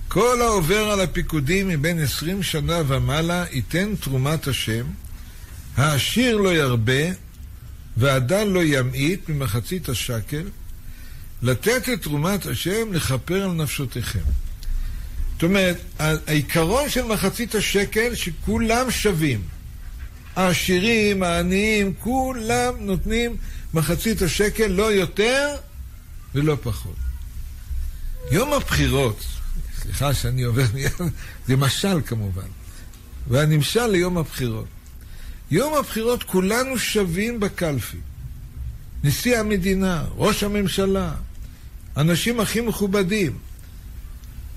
כל העובר על הפיקודים מבין עשרים שנה ומעלה ייתן תרומת השם, העשיר לא ירבה, והדל לא ימעיט ממחצית השקל, לתת את תרומת השם לכפר על נפשותיכם. זאת אומרת, העיקרון של מחצית השקל שכולם שווים. העשירים, העניים, כולם נותנים מחצית השקל, לא יותר ולא פחות. יום הבחירות, סליחה שאני עובר <laughs> מיד, זה משל כמובן, והנמשל ליום הבחירות. יום הבחירות כולנו שווים בקלפי. נשיא המדינה, ראש הממשלה, אנשים הכי מכובדים,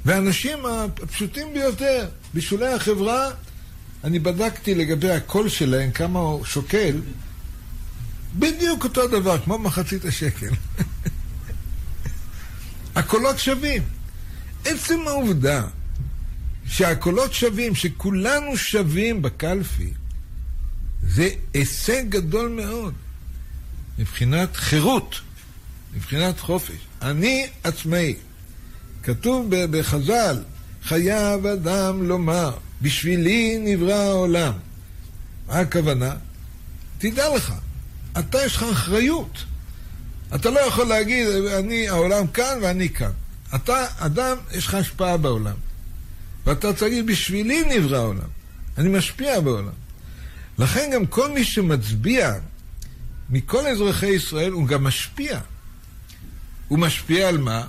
והאנשים הפשוטים ביותר, בשולי החברה, אני בדקתי לגבי הקול שלהם, כמה הוא שוקל, בדיוק אותו דבר, כמו מחצית השקל. <laughs> הקולות שווים. עצם העובדה שהקולות שווים, שכולנו שווים בקלפי, זה הישג גדול מאוד מבחינת חירות, מבחינת חופש. אני עצמאי. כתוב בחז"ל, חייב אדם לומר, בשבילי נברא העולם. מה הכוונה? תדע לך, אתה יש לך אחריות. אתה לא יכול להגיד, אני, העולם כאן ואני כאן. אתה אדם, יש לך השפעה בעולם. ואתה רוצה להגיד, בשבילי נברא העולם. אני משפיע בעולם. לכן גם כל מי שמצביע מכל אזרחי ישראל, הוא גם משפיע. הוא משפיע על מה?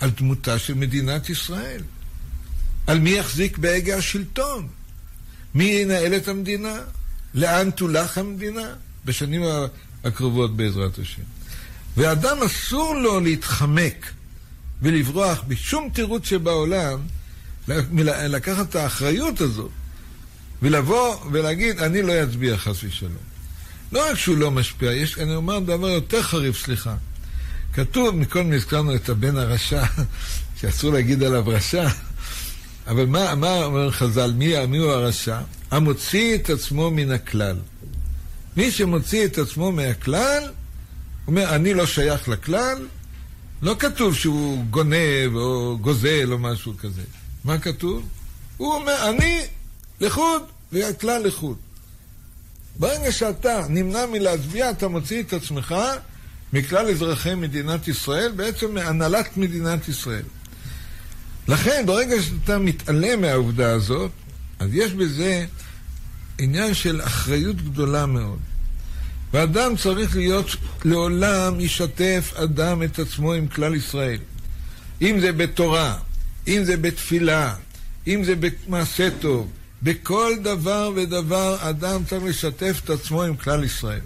על דמותה של מדינת ישראל. על מי יחזיק בהגה השלטון. מי ינהל את המדינה? לאן תולך המדינה? בשנים הקרובות בעזרת השם. ואדם אסור לו להתחמק ולברוח בשום תירוץ שבעולם לקחת את האחריות הזאת ולבוא ולהגיד, אני לא אצביע חס ושלום. לא רק שהוא לא משפיע, יש, אני אומר דבר יותר חריף, סליחה. כתוב, מקודם הזכרנו את הבן הרשע, <laughs> שאסור להגיד עליו רשע, אבל מה, מה אומר חז"ל, מי, מי הוא הרשע? המוציא את עצמו מן הכלל. מי שמוציא את עצמו מהכלל, אומר, אני לא שייך לכלל, לא כתוב שהוא גונב או גוזל או משהו כזה. מה כתוב? הוא אומר, אני לחוד והכלל לחוד. ברגע שאתה נמנע מלהצביע, אתה מוציא את עצמך מכלל אזרחי מדינת ישראל, בעצם מהנהלת מדינת ישראל. לכן, ברגע שאתה מתעלם מהעובדה הזאת, אז יש בזה עניין של אחריות גדולה מאוד. ואדם צריך להיות, לעולם ישתף אדם את עצמו עם כלל ישראל. אם זה בתורה, אם זה בתפילה, אם זה במעשה טוב, בכל דבר ודבר אדם צריך לשתף את עצמו עם כלל ישראל.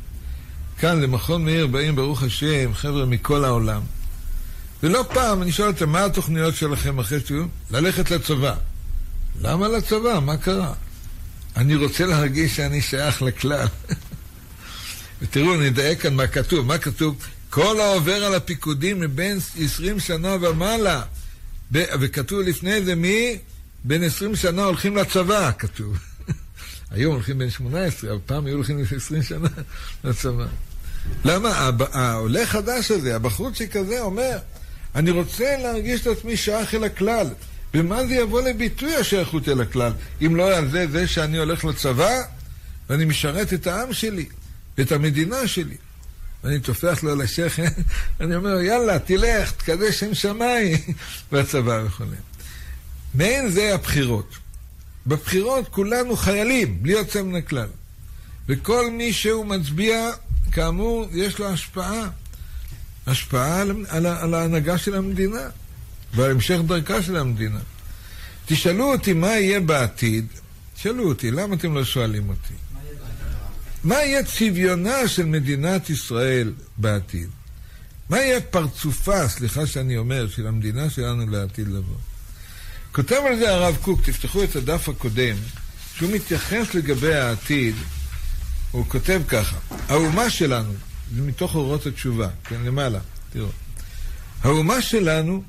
כאן למכון מאיר באים ברוך השם חבר'ה מכל העולם. ולא פעם אני שואל אותם, מה התוכניות שלכם אחרי שתהיו? ללכת לצבא. למה לצבא? מה קרה? אני רוצה להרגיש שאני שייך לכלל. <laughs> ותראו, נדייק כאן מה כתוב. מה כתוב? כל העובר על הפיקודים מבין 20 שנה ומעלה. וכתוב לפני זה מי? בין 20 שנה הולכים לצבא, כתוב. <laughs> היום הולכים בין 18, אבל פעם היו הולכים 20 שנה <laughs> לצבא. למה? העולה חדש הזה, הבחורצ'יק הזה אומר, אני רוצה להרגיש את עצמי שייך אל הכלל. במה זה יבוא לביטוי השייכות אל הכלל? אם לא על זה, זה שאני הולך לצבא ואני משרת את העם שלי, את המדינה שלי. ואני טופח לו על השכם, <laughs> אני אומר, יאללה, תלך, תקדש שם שמיים, <laughs> והצבא וכו'. מעין זה הבחירות. בבחירות כולנו חיילים, בלי יוצא מן הכלל. וכל מי שהוא מצביע, כאמור, יש לו השפעה. השפעה על, על, על ההנהגה של המדינה ועל המשך דרכה של המדינה. תשאלו אותי מה יהיה בעתיד, תשאלו אותי, למה אתם לא שואלים אותי? מה יהיה צביונה של מדינת ישראל בעתיד? מה יהיה פרצופה, סליחה שאני אומר, של המדינה שלנו לעתיד לבוא? כותב על זה הרב קוק, תפתחו את הדף הקודם, שהוא מתייחס לגבי העתיד, הוא כותב ככה, האומה שלנו, מתוך אורות התשובה, כן, למעלה, תראו. האומה שלנו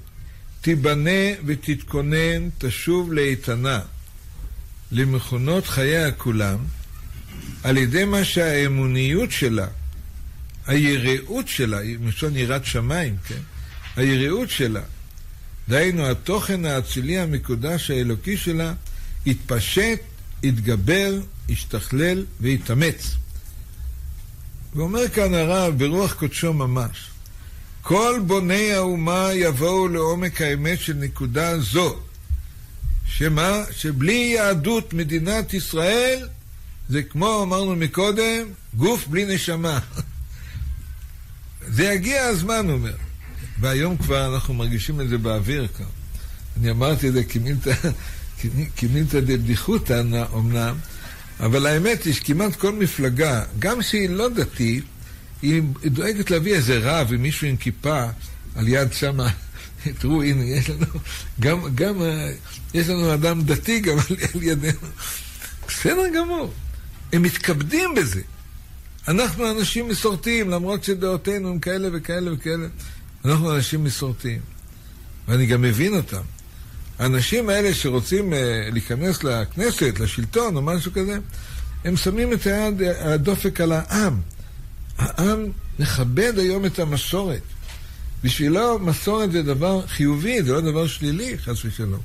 תיבנה ותתכונן, תשוב לאיתנה למכונות חייה כולם, על ידי מה שהאמוניות שלה, היראות שלה, מלשון יראת שמיים, כן? היראות שלה, דהיינו התוכן האצילי המקודש האלוקי שלה, יתפשט, יתגבר, ישתכלל ויתאמץ. ואומר כאן הרב ברוח קודשו ממש, כל בוני האומה יבואו לעומק האמת של נקודה זו, שמה? שבלי יהדות מדינת ישראל זה כמו אמרנו מקודם, גוף בלי נשמה. <laughs> זה יגיע הזמן, הוא אומר. והיום כבר אנחנו מרגישים את זה באוויר כאן. אני אמרתי את זה כמילתא <laughs> דבדיחותא אמנם, אבל האמת היא שכמעט כל מפלגה, גם שהיא לא דתית, היא דואגת להביא איזה רב עם מישהו עם כיפה על יד שמה. <laughs> תראו, הנה, יש לנו, גם, גם, יש לנו אדם דתי גם על ידינו. בסדר גמור. הם מתכבדים בזה. אנחנו אנשים מסורתיים, למרות שדעותינו הם כאלה וכאלה וכאלה. אנחנו אנשים מסורתיים. ואני גם מבין אותם. האנשים האלה שרוצים uh, להיכנס לכנסת, לשלטון או משהו כזה, הם שמים את היד, הדופק על העם. העם מכבד היום את המסורת. בשבילו מסורת זה דבר חיובי, זה לא דבר שלילי, חס ושלום.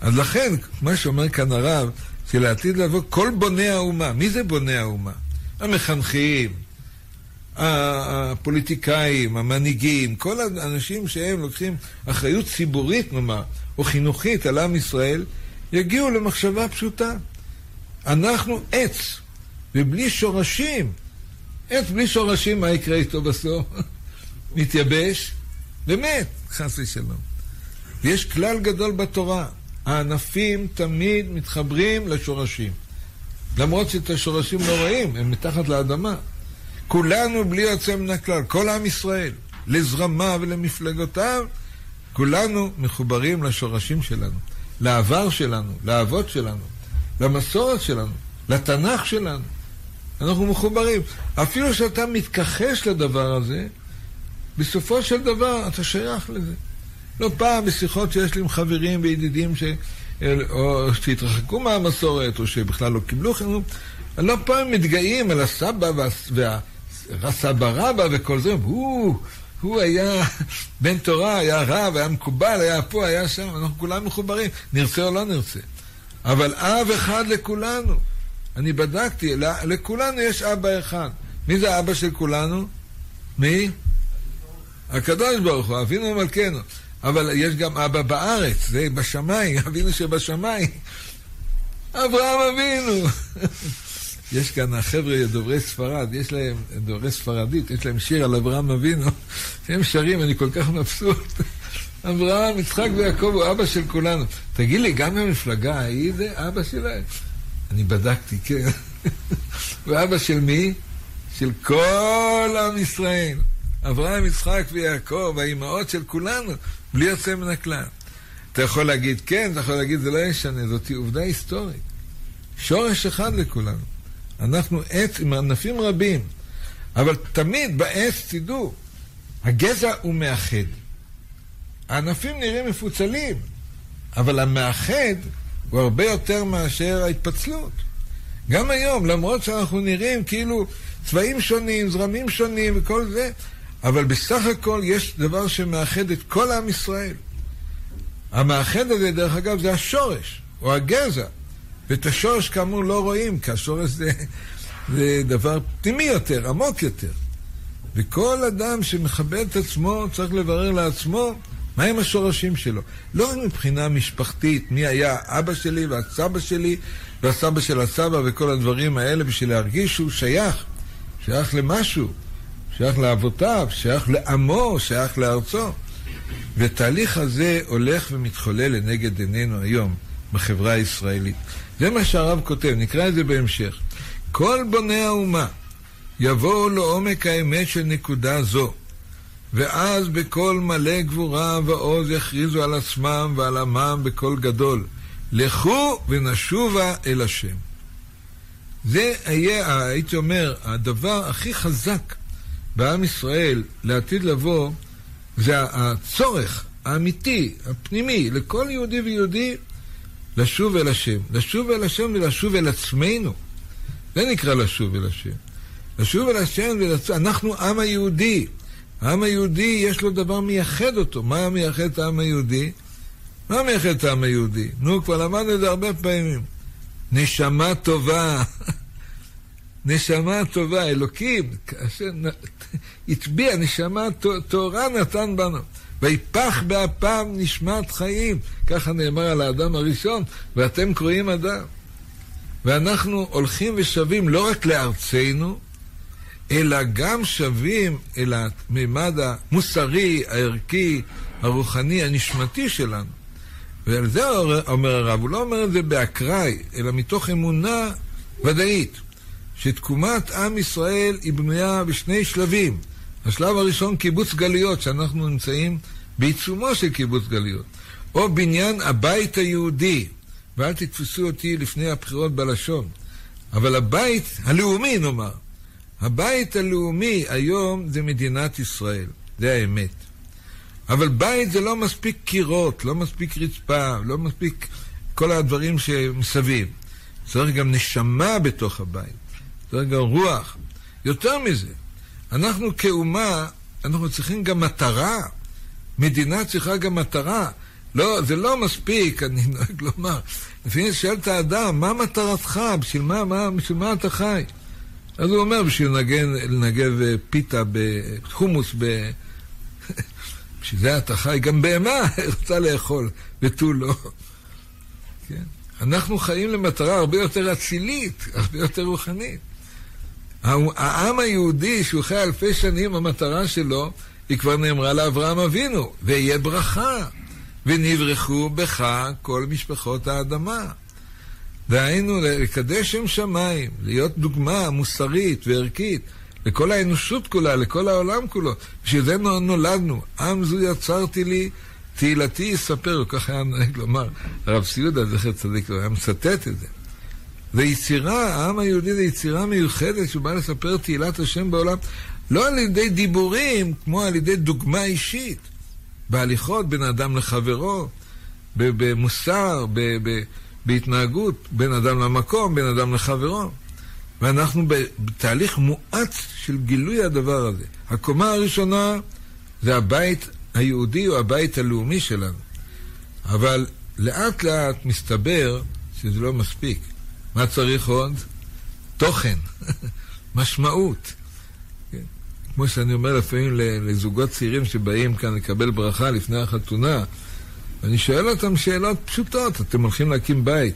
אז לכן, מה שאומר כאן הרב, שלעתיד לבוא כל בוני האומה, מי זה בוני האומה? המחנכים, הפוליטיקאים, המנהיגים, כל האנשים שהם לוקחים אחריות ציבורית, נאמר, או חינוכית על עם ישראל, יגיעו למחשבה פשוטה. אנחנו עץ, ובלי שורשים, עץ בלי שורשים, מה יקרה איתו בסוף? <laughs> מתייבש, באמת, חס ושלום. ויש כלל גדול בתורה, הענפים תמיד מתחברים לשורשים. למרות שאת השורשים לא רואים, הם מתחת לאדמה. כולנו בלי יוצא מן הכלל, כל עם ישראל, לזרמיו ולמפלגותיו, כולנו מחוברים לשורשים שלנו, לעבר שלנו, לאבות שלנו, למסורת שלנו, לתנ"ך שלנו. אנחנו מחוברים. אפילו שאתה מתכחש לדבר הזה, בסופו של דבר אתה שייך לזה. לא פעם בשיחות שיש לי עם חברים וידידים ש... או שהתרחקו מהמסורת, או שבכלל לא קיבלו חינוך, לא פעם מתגאים על הסבא וה... והסבא רבא וכל זה, הוא, הוא היה בן תורה, היה רב, היה מקובל, היה פה, היה שם, אנחנו כולם מחוברים, נרצה או לא נרצה. אבל אב אחד לכולנו. אני בדקתי, לכולנו יש אבא אחד. מי זה האבא של כולנו? מי? הקדוש ברוך הוא, אבינו ומלכנו. אבל יש גם אבא בארץ, זה בשמיים, <laughs> אבינו שבשמיים. אברהם אבינו. <laughs> יש כאן החבר'ה דוברי ספרד, יש להם, דוברי ספרדית, יש להם שיר על אברהם אבינו, שהם שרים, אני כל כך מבסוט. אברהם, יצחק ויעקב הוא אבא של כולנו. תגיד לי, גם המפלגה ההיא זה אבא שלהם? אני בדקתי, כן. הוא אבא של מי? של כל עם ישראל. אברהם, יצחק ויעקב, האימהות של כולנו, בלי יוצא מן הכלל. אתה יכול להגיד כן, אתה יכול להגיד זה לא ישנה, זאת עובדה היסטורית. שורש אחד לכולנו. אנחנו עץ עם ענפים רבים, אבל תמיד בעץ, תדעו, הגזע הוא מאחד. הענפים נראים מפוצלים, אבל המאחד הוא הרבה יותר מאשר ההתפצלות. גם היום, למרות שאנחנו נראים כאילו צבעים שונים, זרמים שונים וכל זה, אבל בסך הכל יש דבר שמאחד את כל עם ישראל. המאחד הזה, דרך אגב, זה השורש, או הגזע. ואת השורש כאמור לא רואים, כי השורש זה, זה דבר פנימי יותר, עמוק יותר. וכל אדם שמכבד את עצמו צריך לברר לעצמו מהם השורשים שלו. לא רק מבחינה משפחתית, מי היה אבא שלי והסבא שלי והסבא של הסבא וכל הדברים האלה, בשביל להרגיש שהוא שייך, שייך למשהו, שייך לאבותיו, שייך לעמו, שייך לארצו. והתהליך הזה הולך ומתחולל לנגד עינינו היום בחברה הישראלית. זה מה שהרב כותב, נקרא את זה בהמשך. כל בוני האומה יבואו לעומק האמת של נקודה זו, ואז בקול מלא גבורה ועוז יכריזו על עצמם ועל עמם בקול גדול, לכו ונשובה אל השם. זה יהיה, הייתי אומר, הדבר הכי חזק בעם ישראל לעתיד לבוא, זה הצורך האמיתי, הפנימי, לכל יהודי ויהודי לשוב אל השם. לשוב אל השם ולשוב אל עצמנו. זה נקרא לשוב אל השם. לשוב אל השם ולצ... אנחנו עם היהודי. העם היהודי יש לו דבר מייחד אותו. מה מייחד את העם היהודי? מה מייחד את העם היהודי? נו, כבר למדנו את זה הרבה פעמים. נשמה טובה. <laughs> נשמה טובה, אלוקים, כאשר <laughs> הטביע נשמה טהורה נתן בנו. ויפח באפם נשמת חיים, ככה נאמר על האדם הראשון, ואתם קרואים אדם. ואנחנו הולכים ושבים לא רק לארצנו, אלא גם שבים אל הממד המוסרי, הערכי, הרוחני, הנשמתי שלנו. ועל זה אומר הרב, הוא לא אומר את זה באקראי, אלא מתוך אמונה ודאית, שתקומת עם ישראל היא בנויה בשני שלבים. השלב הראשון, קיבוץ גלויות, שאנחנו נמצאים בעיצומו של קיבוץ גלויות. או בניין הבית היהודי, ואל תתפסו אותי לפני הבחירות בלשון, אבל הבית הלאומי, נאמר. הבית הלאומי היום זה מדינת ישראל, זה האמת. אבל בית זה לא מספיק קירות, לא מספיק רצפה, לא מספיק כל הדברים שמסביב. צריך גם נשמה בתוך הבית, צריך גם רוח. יותר מזה, אנחנו כאומה, אנחנו צריכים גם מטרה. מדינה צריכה גם מטרה. לא, זה לא מספיק, אני נוהג לומר. לפעמים שואל את האדם, מה מטרתך? בשביל מה, מה, בשביל מה אתה חי? אז הוא אומר, בשביל לנגן, לנגב אה, פיתה בחומוס, ב... <laughs> בשביל זה אתה חי, גם בהמה <laughs> רוצה לאכול, ותו לא. כן? אנחנו חיים למטרה הרבה יותר אצילית, הרבה יותר רוחנית. העם היהודי, שהוא חי אלפי שנים, המטרה שלו, היא כבר נאמרה לאברהם אבינו, ויהיה ברכה, ונברכו בך כל משפחות האדמה. דהיינו, לקדש שם שמיים, להיות דוגמה מוסרית וערכית לכל האנושות כולה, לכל העולם כולו. בשביל זה נולדנו. עם זו יצרתי לי, תהילתי יספר, כך היה נוהג לומר הרב סיודה, זכר צדיק, הוא היה מצטט את זה. זה יצירה, העם היהודי זה יצירה מיוחדת בא לספר תהילת השם בעולם, לא על ידי דיבורים, כמו על ידי דוגמה אישית. בהליכות בין אדם לחברו, במוסר, בהתנהגות בין אדם למקום, בין אדם לחברו. ואנחנו בתהליך מואץ של גילוי הדבר הזה. הקומה הראשונה זה הבית היהודי או הבית הלאומי שלנו. אבל לאט לאט מסתבר שזה לא מספיק. מה צריך עוד? תוכן, <laughs> משמעות. כמו שאני אומר לפעמים לזוגות צעירים שבאים כאן לקבל ברכה לפני החתונה, אני שואל אותם שאלות פשוטות, אתם הולכים להקים בית,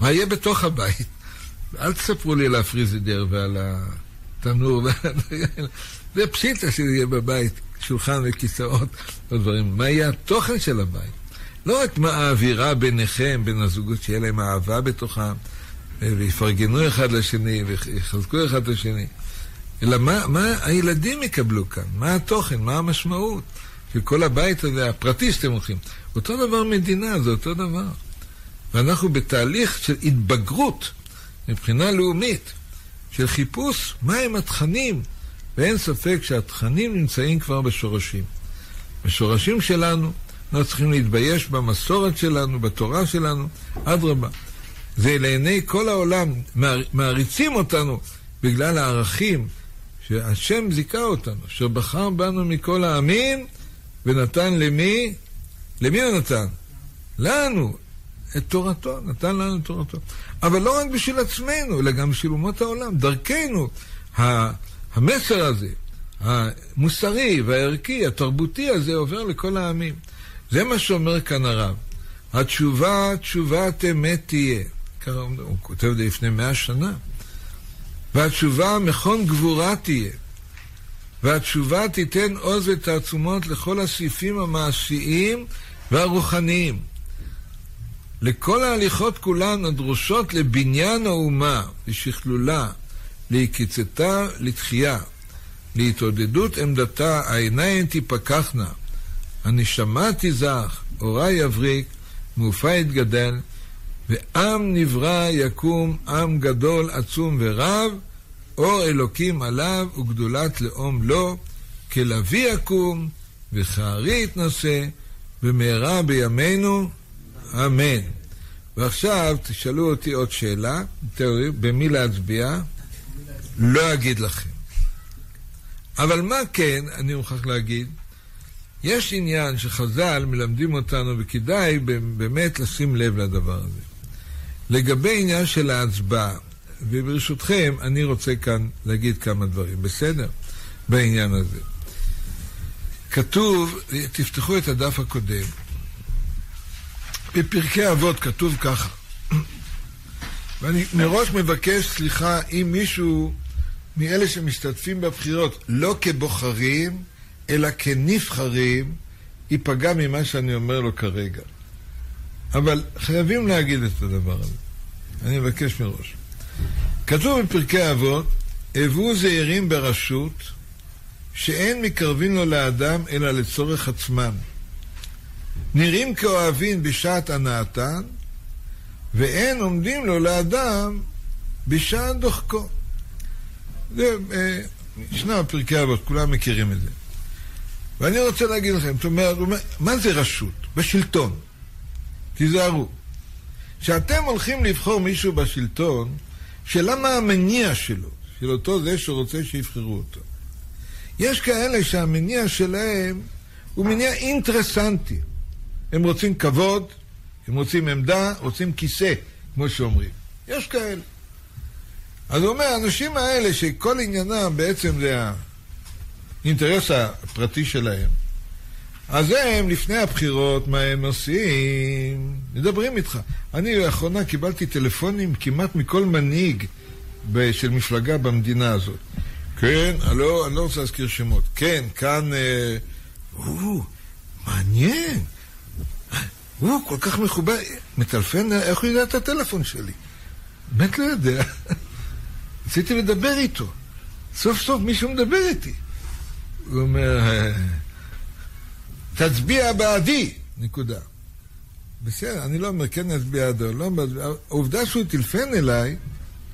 מה יהיה בתוך הבית? <laughs> אל תספרו לי על הפריזידר ועל התנור, <laughs> זה פשיטה שזה יהיה בבית, שולחן וכיסאות ודברים. מה יהיה התוכן של הבית? לא רק מה האווירה ביניכם, בין הזוגות, שיהיה להם אהבה בתוכם, ויפרגנו אחד לשני, ויחזקו אחד את השני, אלא מה, מה הילדים יקבלו כאן, מה התוכן, מה המשמעות של כל הבית הזה, הפרטי שאתם הולכים. אותו דבר מדינה, זה אותו דבר. ואנחנו בתהליך של התבגרות מבחינה לאומית, של חיפוש מהם התכנים, ואין ספק שהתכנים נמצאים כבר בשורשים. בשורשים שלנו, לא צריכים להתבייש במסורת שלנו, בתורה שלנו, אדרבה. זה לעיני כל העולם, מעריצים אותנו בגלל הערכים שהשם זיכה אותנו, אשר בחר בנו מכל העמים ונתן למי? למי הוא נתן? לנו, את תורתו, נתן לנו את תורתו. אבל לא רק בשביל עצמנו, אלא גם בשביל אומות העולם. דרכנו, המסר הזה, המוסרי והערכי, התרבותי הזה, עובר לכל העמים. זה מה שאומר כאן הרב. התשובה, תשובת אמת תהיה. הוא כותב לפני מאה שנה. והתשובה, מכון גבורה תהיה. והתשובה תיתן עוז ותעצומות לכל הסעיפים המעשיים והרוחניים. לכל ההליכות כולן הדרושות לבניין האומה, לשכלולה, להקיצתה לתחייה, להתעודדות עמדתה, העיניים תיפקחנה, הנשמה תזך, אורה יבריק, מעופה יתגדל, ועם נברא יקום, עם גדול, עצום ורב, אור אלוקים עליו וגדולת לאום לו, כלביא יקום וכארי יתנשא, במהרה בימינו, אמן. ועכשיו תשאלו אותי עוד שאלה, במי להצביע? לא אגיד לכם. אבל מה כן, אני מוכרח להגיד, יש עניין שחז"ל מלמדים אותנו, וכדאי באמת לשים לב לדבר הזה. לגבי עניין של ההצבעה, וברשותכם, אני רוצה כאן להגיד כמה דברים, בסדר? בעניין הזה. כתוב, תפתחו את הדף הקודם, בפרקי אבות כתוב ככה, <clears throat> ואני מראש מבקש סליחה אם מישהו מאלה שמשתתפים בבחירות, לא כבוחרים, אלא כנבחרים, ייפגע ממה שאני אומר לו כרגע. אבל חייבים להגיד את הדבר הזה. אני מבקש מראש. כתוב בפרקי אבות, הוו זהירים ברשות, שאין מקרבים לו לאדם אלא לצורך עצמם. נראים כאוהבים בשעת הנאתן, ואין עומדים לו לאדם בשעת דוחקו. זה אה, ישנה בפרקי אבות, כולם מכירים את זה. ואני רוצה להגיד לכם, זאת אומרת, מה זה רשות? בשלטון. תיזהרו. כשאתם הולכים לבחור מישהו בשלטון, שלמה המניע שלו, של אותו זה שרוצה שיבחרו אותו. יש כאלה שהמניע שלהם הוא מניע אינטרסנטי. הם רוצים כבוד, הם רוצים עמדה, רוצים כיסא, כמו שאומרים. יש כאלה. אז הוא אומר, האנשים האלה שכל עניינם בעצם זה האינטרס הפרטי שלהם, אז הם, לפני הבחירות, מה הם עושים? מדברים איתך. אני לאחרונה קיבלתי טלפונים כמעט מכל מנהיג של מפלגה במדינה הזאת. כן, אני לא, אני לא רוצה להזכיר שמות. כן, כאן... אה, או, מעניין. הוא כל כך מכובד, מטלפן, איך הוא יודע את הטלפון שלי? באמת לא יודע. <laughs> רציתי לדבר איתו. סוף סוף מישהו מדבר איתי. הוא אומר, אה, תצביע בעדי, נקודה. בסדר, אני לא אומר כן נצביע בעדו, לא, העובדה שהוא טלפן אליי,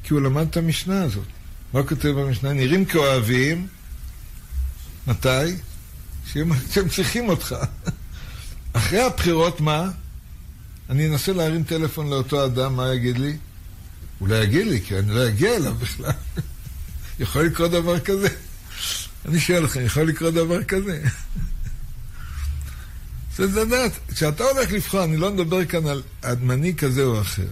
כי הוא למד את המשנה הזאת. מה כותב במשנה? נראים כאוהבים, מתי? שהם צריכים אותך. <laughs> אחרי הבחירות, מה? אני אנסה להרים טלפון לאותו אדם, מה יגיד לי? הוא לא יגיד לי, כי אני לא אגיע אליו בכלל. <laughs> יכול לקרות דבר כזה? <laughs> אני שואל לכם, יכול לקרות דבר כזה? צריך לדעת, כשאתה הולך לבחור, אני לא מדבר כאן על מנהיג כזה או אחר,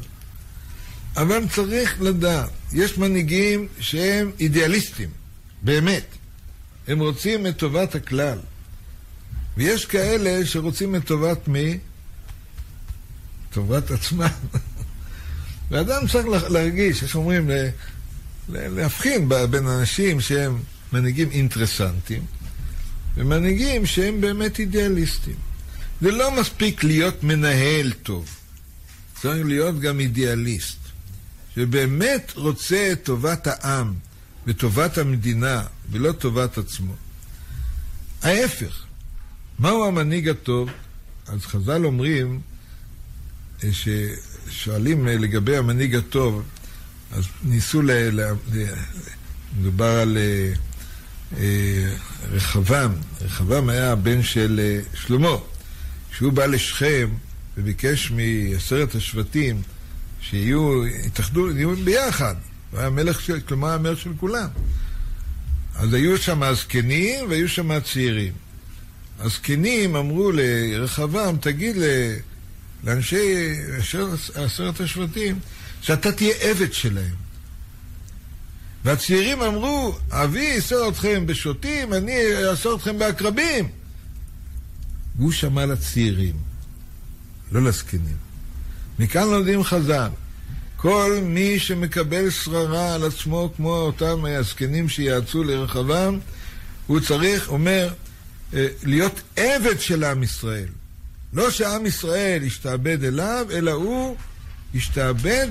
אבל צריך לדעת, יש מנהיגים שהם אידיאליסטים, באמת. הם רוצים את טובת הכלל. ויש כאלה שרוצים את טובת מי? טובת עצמם. <laughs> ואדם צריך להרגיש, איך אומרים, להבחין בין אנשים שהם מנהיגים אינטרסנטים ומנהיגים שהם באמת אידיאליסטים. זה לא מספיק להיות מנהל טוב, צריך להיות גם אידיאליסט, שבאמת רוצה את טובת העם וטובת המדינה ולא טובת עצמו. ההפך, מהו המנהיג הטוב? אז חז"ל אומרים, אה, ששואלים אה, לגבי המנהיג הטוב, אז ניסו, ל... ל... מדובר על אה, רחבעם, רחבעם היה הבן של שלמה. כשהוא בא לשכם וביקש מעשרת השבטים שיהיו, יתאחדו, יהיו ביחד. הוא היה מלך של, כלומר המלך של כולם. אז היו שם הזקנים והיו שם הצעירים. הזקנים אמרו לרחבעם, תגיד לאנשי עשרת השבטים, שאתה תהיה עבד שלהם. והצעירים אמרו, אבי יסור אתכם בשוטים, אני אעשור אתכם בעקרבים. והוא שמע לצעירים, לא לזקנים. מכאן לומדים חז"ל, כל מי שמקבל שררה על עצמו כמו אותם הזקנים שיעצו לרחבם, הוא צריך, אומר, אה, להיות עבד של עם ישראל. לא שעם ישראל ישתעבד אליו, אלא הוא ישתעבד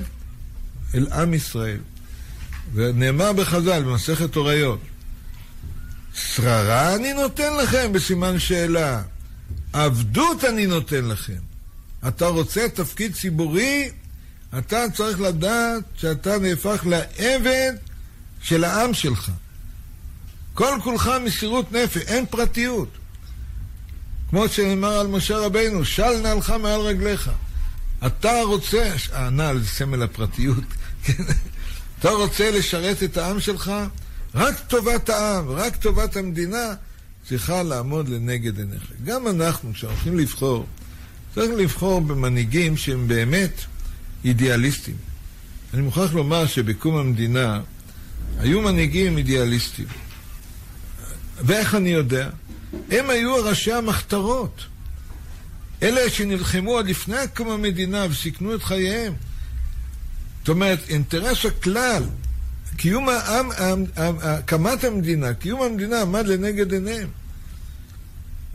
אל עם ישראל. ונאמר בחז"ל, במסכת הוריות, שררה אני נותן לכם בסימן שאלה. עבדות אני נותן לכם. אתה רוצה תפקיד ציבורי, אתה צריך לדעת שאתה נהפך לעבד של העם שלך. כל כולך מסירות נפש, אין פרטיות. כמו שנאמר על משה רבינו, של נעלך מעל רגליך. אתה רוצה, הנעל זה סמל הפרטיות, <laughs> כן? אתה רוצה לשרת את העם שלך? רק טובת העם, רק טובת המדינה, צריכה לעמוד לנגד עיניך. גם אנחנו, כשהולכים לבחור, צריך לבחור במנהיגים שהם באמת אידיאליסטים. אני מוכרח לומר שבקום המדינה היו מנהיגים אידיאליסטים. ואיך אני יודע? הם היו ראשי המחתרות. אלה שנלחמו עוד לפני קום המדינה וסיכנו את חייהם. זאת אומרת, אינטרס הכלל קיום העם, הקמת המדינה, קיום המדינה עמד לנגד עיניהם.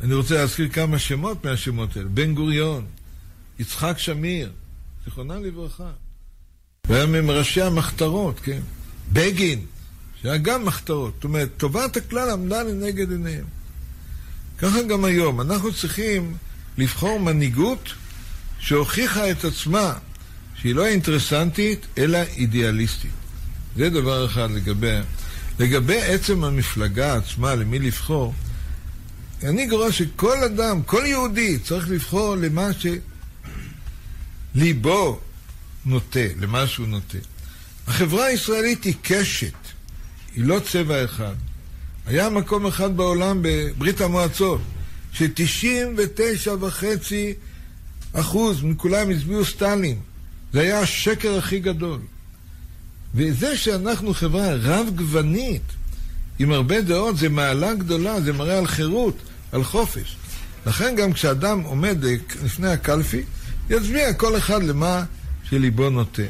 אני רוצה להזכיר כמה שמות מהשמות האלה. בן גוריון, יצחק שמיר, זיכרונם לברכה. והיה מראשי המחתרות, כן? בגין, שהיה גם מחתרות. זאת אומרת, טובת הכלל עמדה לנגד עיניהם. ככה גם היום. אנחנו צריכים לבחור מנהיגות שהוכיחה את עצמה שהיא לא אינטרסנטית, אלא אידיאליסטית. זה דבר אחד לגבי... לגבי עצם המפלגה עצמה, למי לבחור, אני גורם שכל אדם, כל יהודי, צריך לבחור למה שליבו נוטה, למה שהוא נוטה. החברה הישראלית היא קשת, היא לא צבע אחד. היה מקום אחד בעולם, בברית המועצות, ש-99.5 אחוז מכולם הצביעו סטלין. זה היה השקר הכי גדול. וזה שאנחנו חברה רב-גוונית, עם הרבה דעות, זה מעלה גדולה, זה מראה על חירות, על חופש. לכן גם כשאדם עומד לפני הקלפי, יצביע כל אחד למה שליבו נוטה.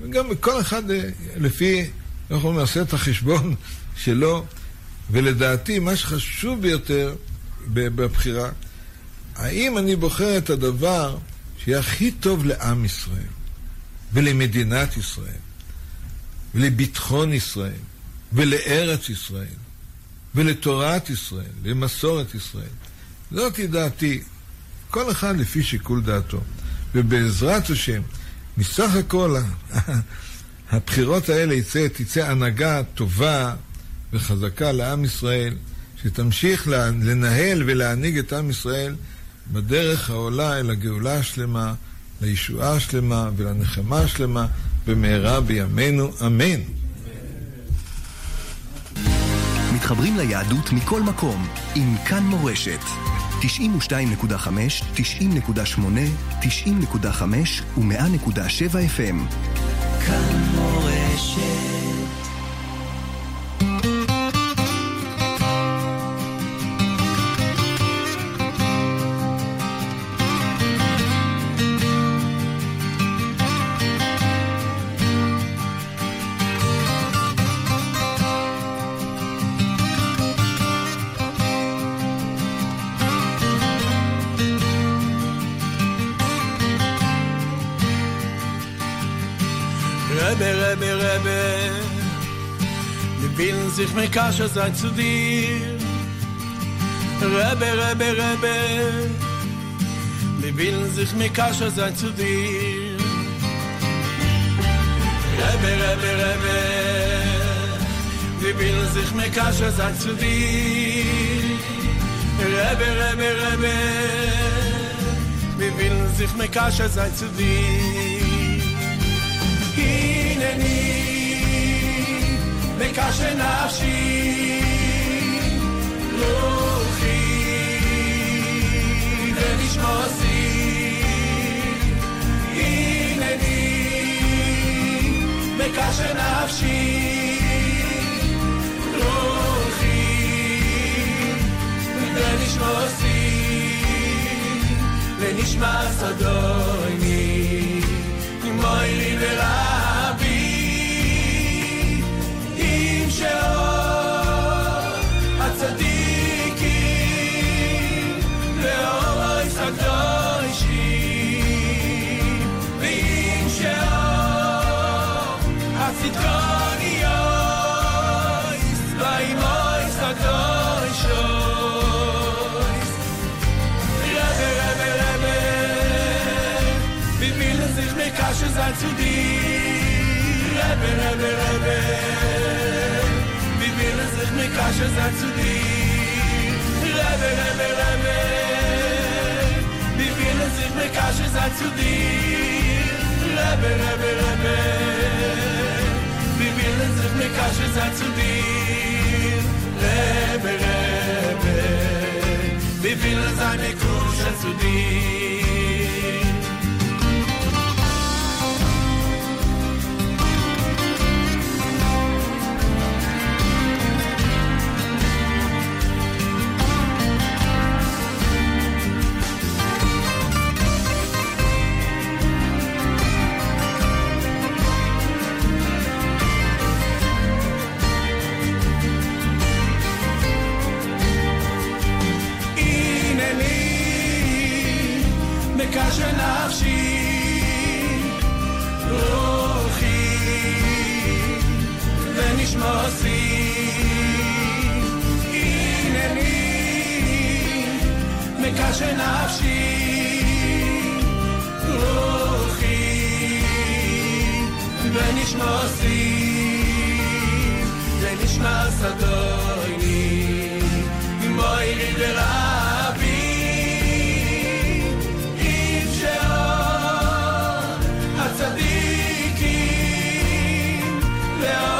וגם כל אחד אה, לפי, אנחנו נעשה את החשבון <laughs> שלו, ולדעתי מה שחשוב ביותר בבחירה, האם אני בוחר את הדבר שיהיה הכי טוב לעם ישראל, ולמדינת ישראל, ולביטחון ישראל, ולארץ ישראל, ולתורת ישראל, למסורת ישראל. זאת היא דעתי. כל אחד לפי שיקול דעתו. ובעזרת השם, מסך הכל <laughs> הבחירות האלה יצא, תצא הנהגה טובה וחזקה לעם ישראל, שתמשיך לנהל ולהנהיג את עם ישראל בדרך העולה אל הגאולה השלמה, לישועה השלמה ולנחמה השלמה, במהרה בימינו, אמן. מתחברים ליהדות מכל מקום, עם כאן מורשת. 92.5, 90.8, 90.5 ו-100.7 FM. כאן sich mir kasche sein zu dir Rebbe, Rebbe, Rebbe Wir willen sich mir kasche sein zu dir Rebbe, Rebbe, Rebbe Wir willen sich mir kasche sein zu dir Rebbe, Rebbe, Rebbe Wir willen sich mir kasche sein zu dir Hineni מקש נפשי רוחי ונשמוסי הנני מקש נפשי רוחי ונשמוסי ונשמע סדוני מוי לי ורבי שהאור הצדיקים לאור הקדושים ואם שהאור הציטרוניוס ואימוי הקדושוס רבי רבי רבי wie will es sich mir kasche sein zu dir Rebbe, Rebbe, Rebbe הדרך מקש הצדצודי רבה רבה רבה בפיל זיך מקש הצדצודי רבה רבה רבה בפיל זיך מקש הצדצודי רבה רבה בפיל זיך מקש הצדצודי Ich mach's doch nie, wie mein Lieder Savior.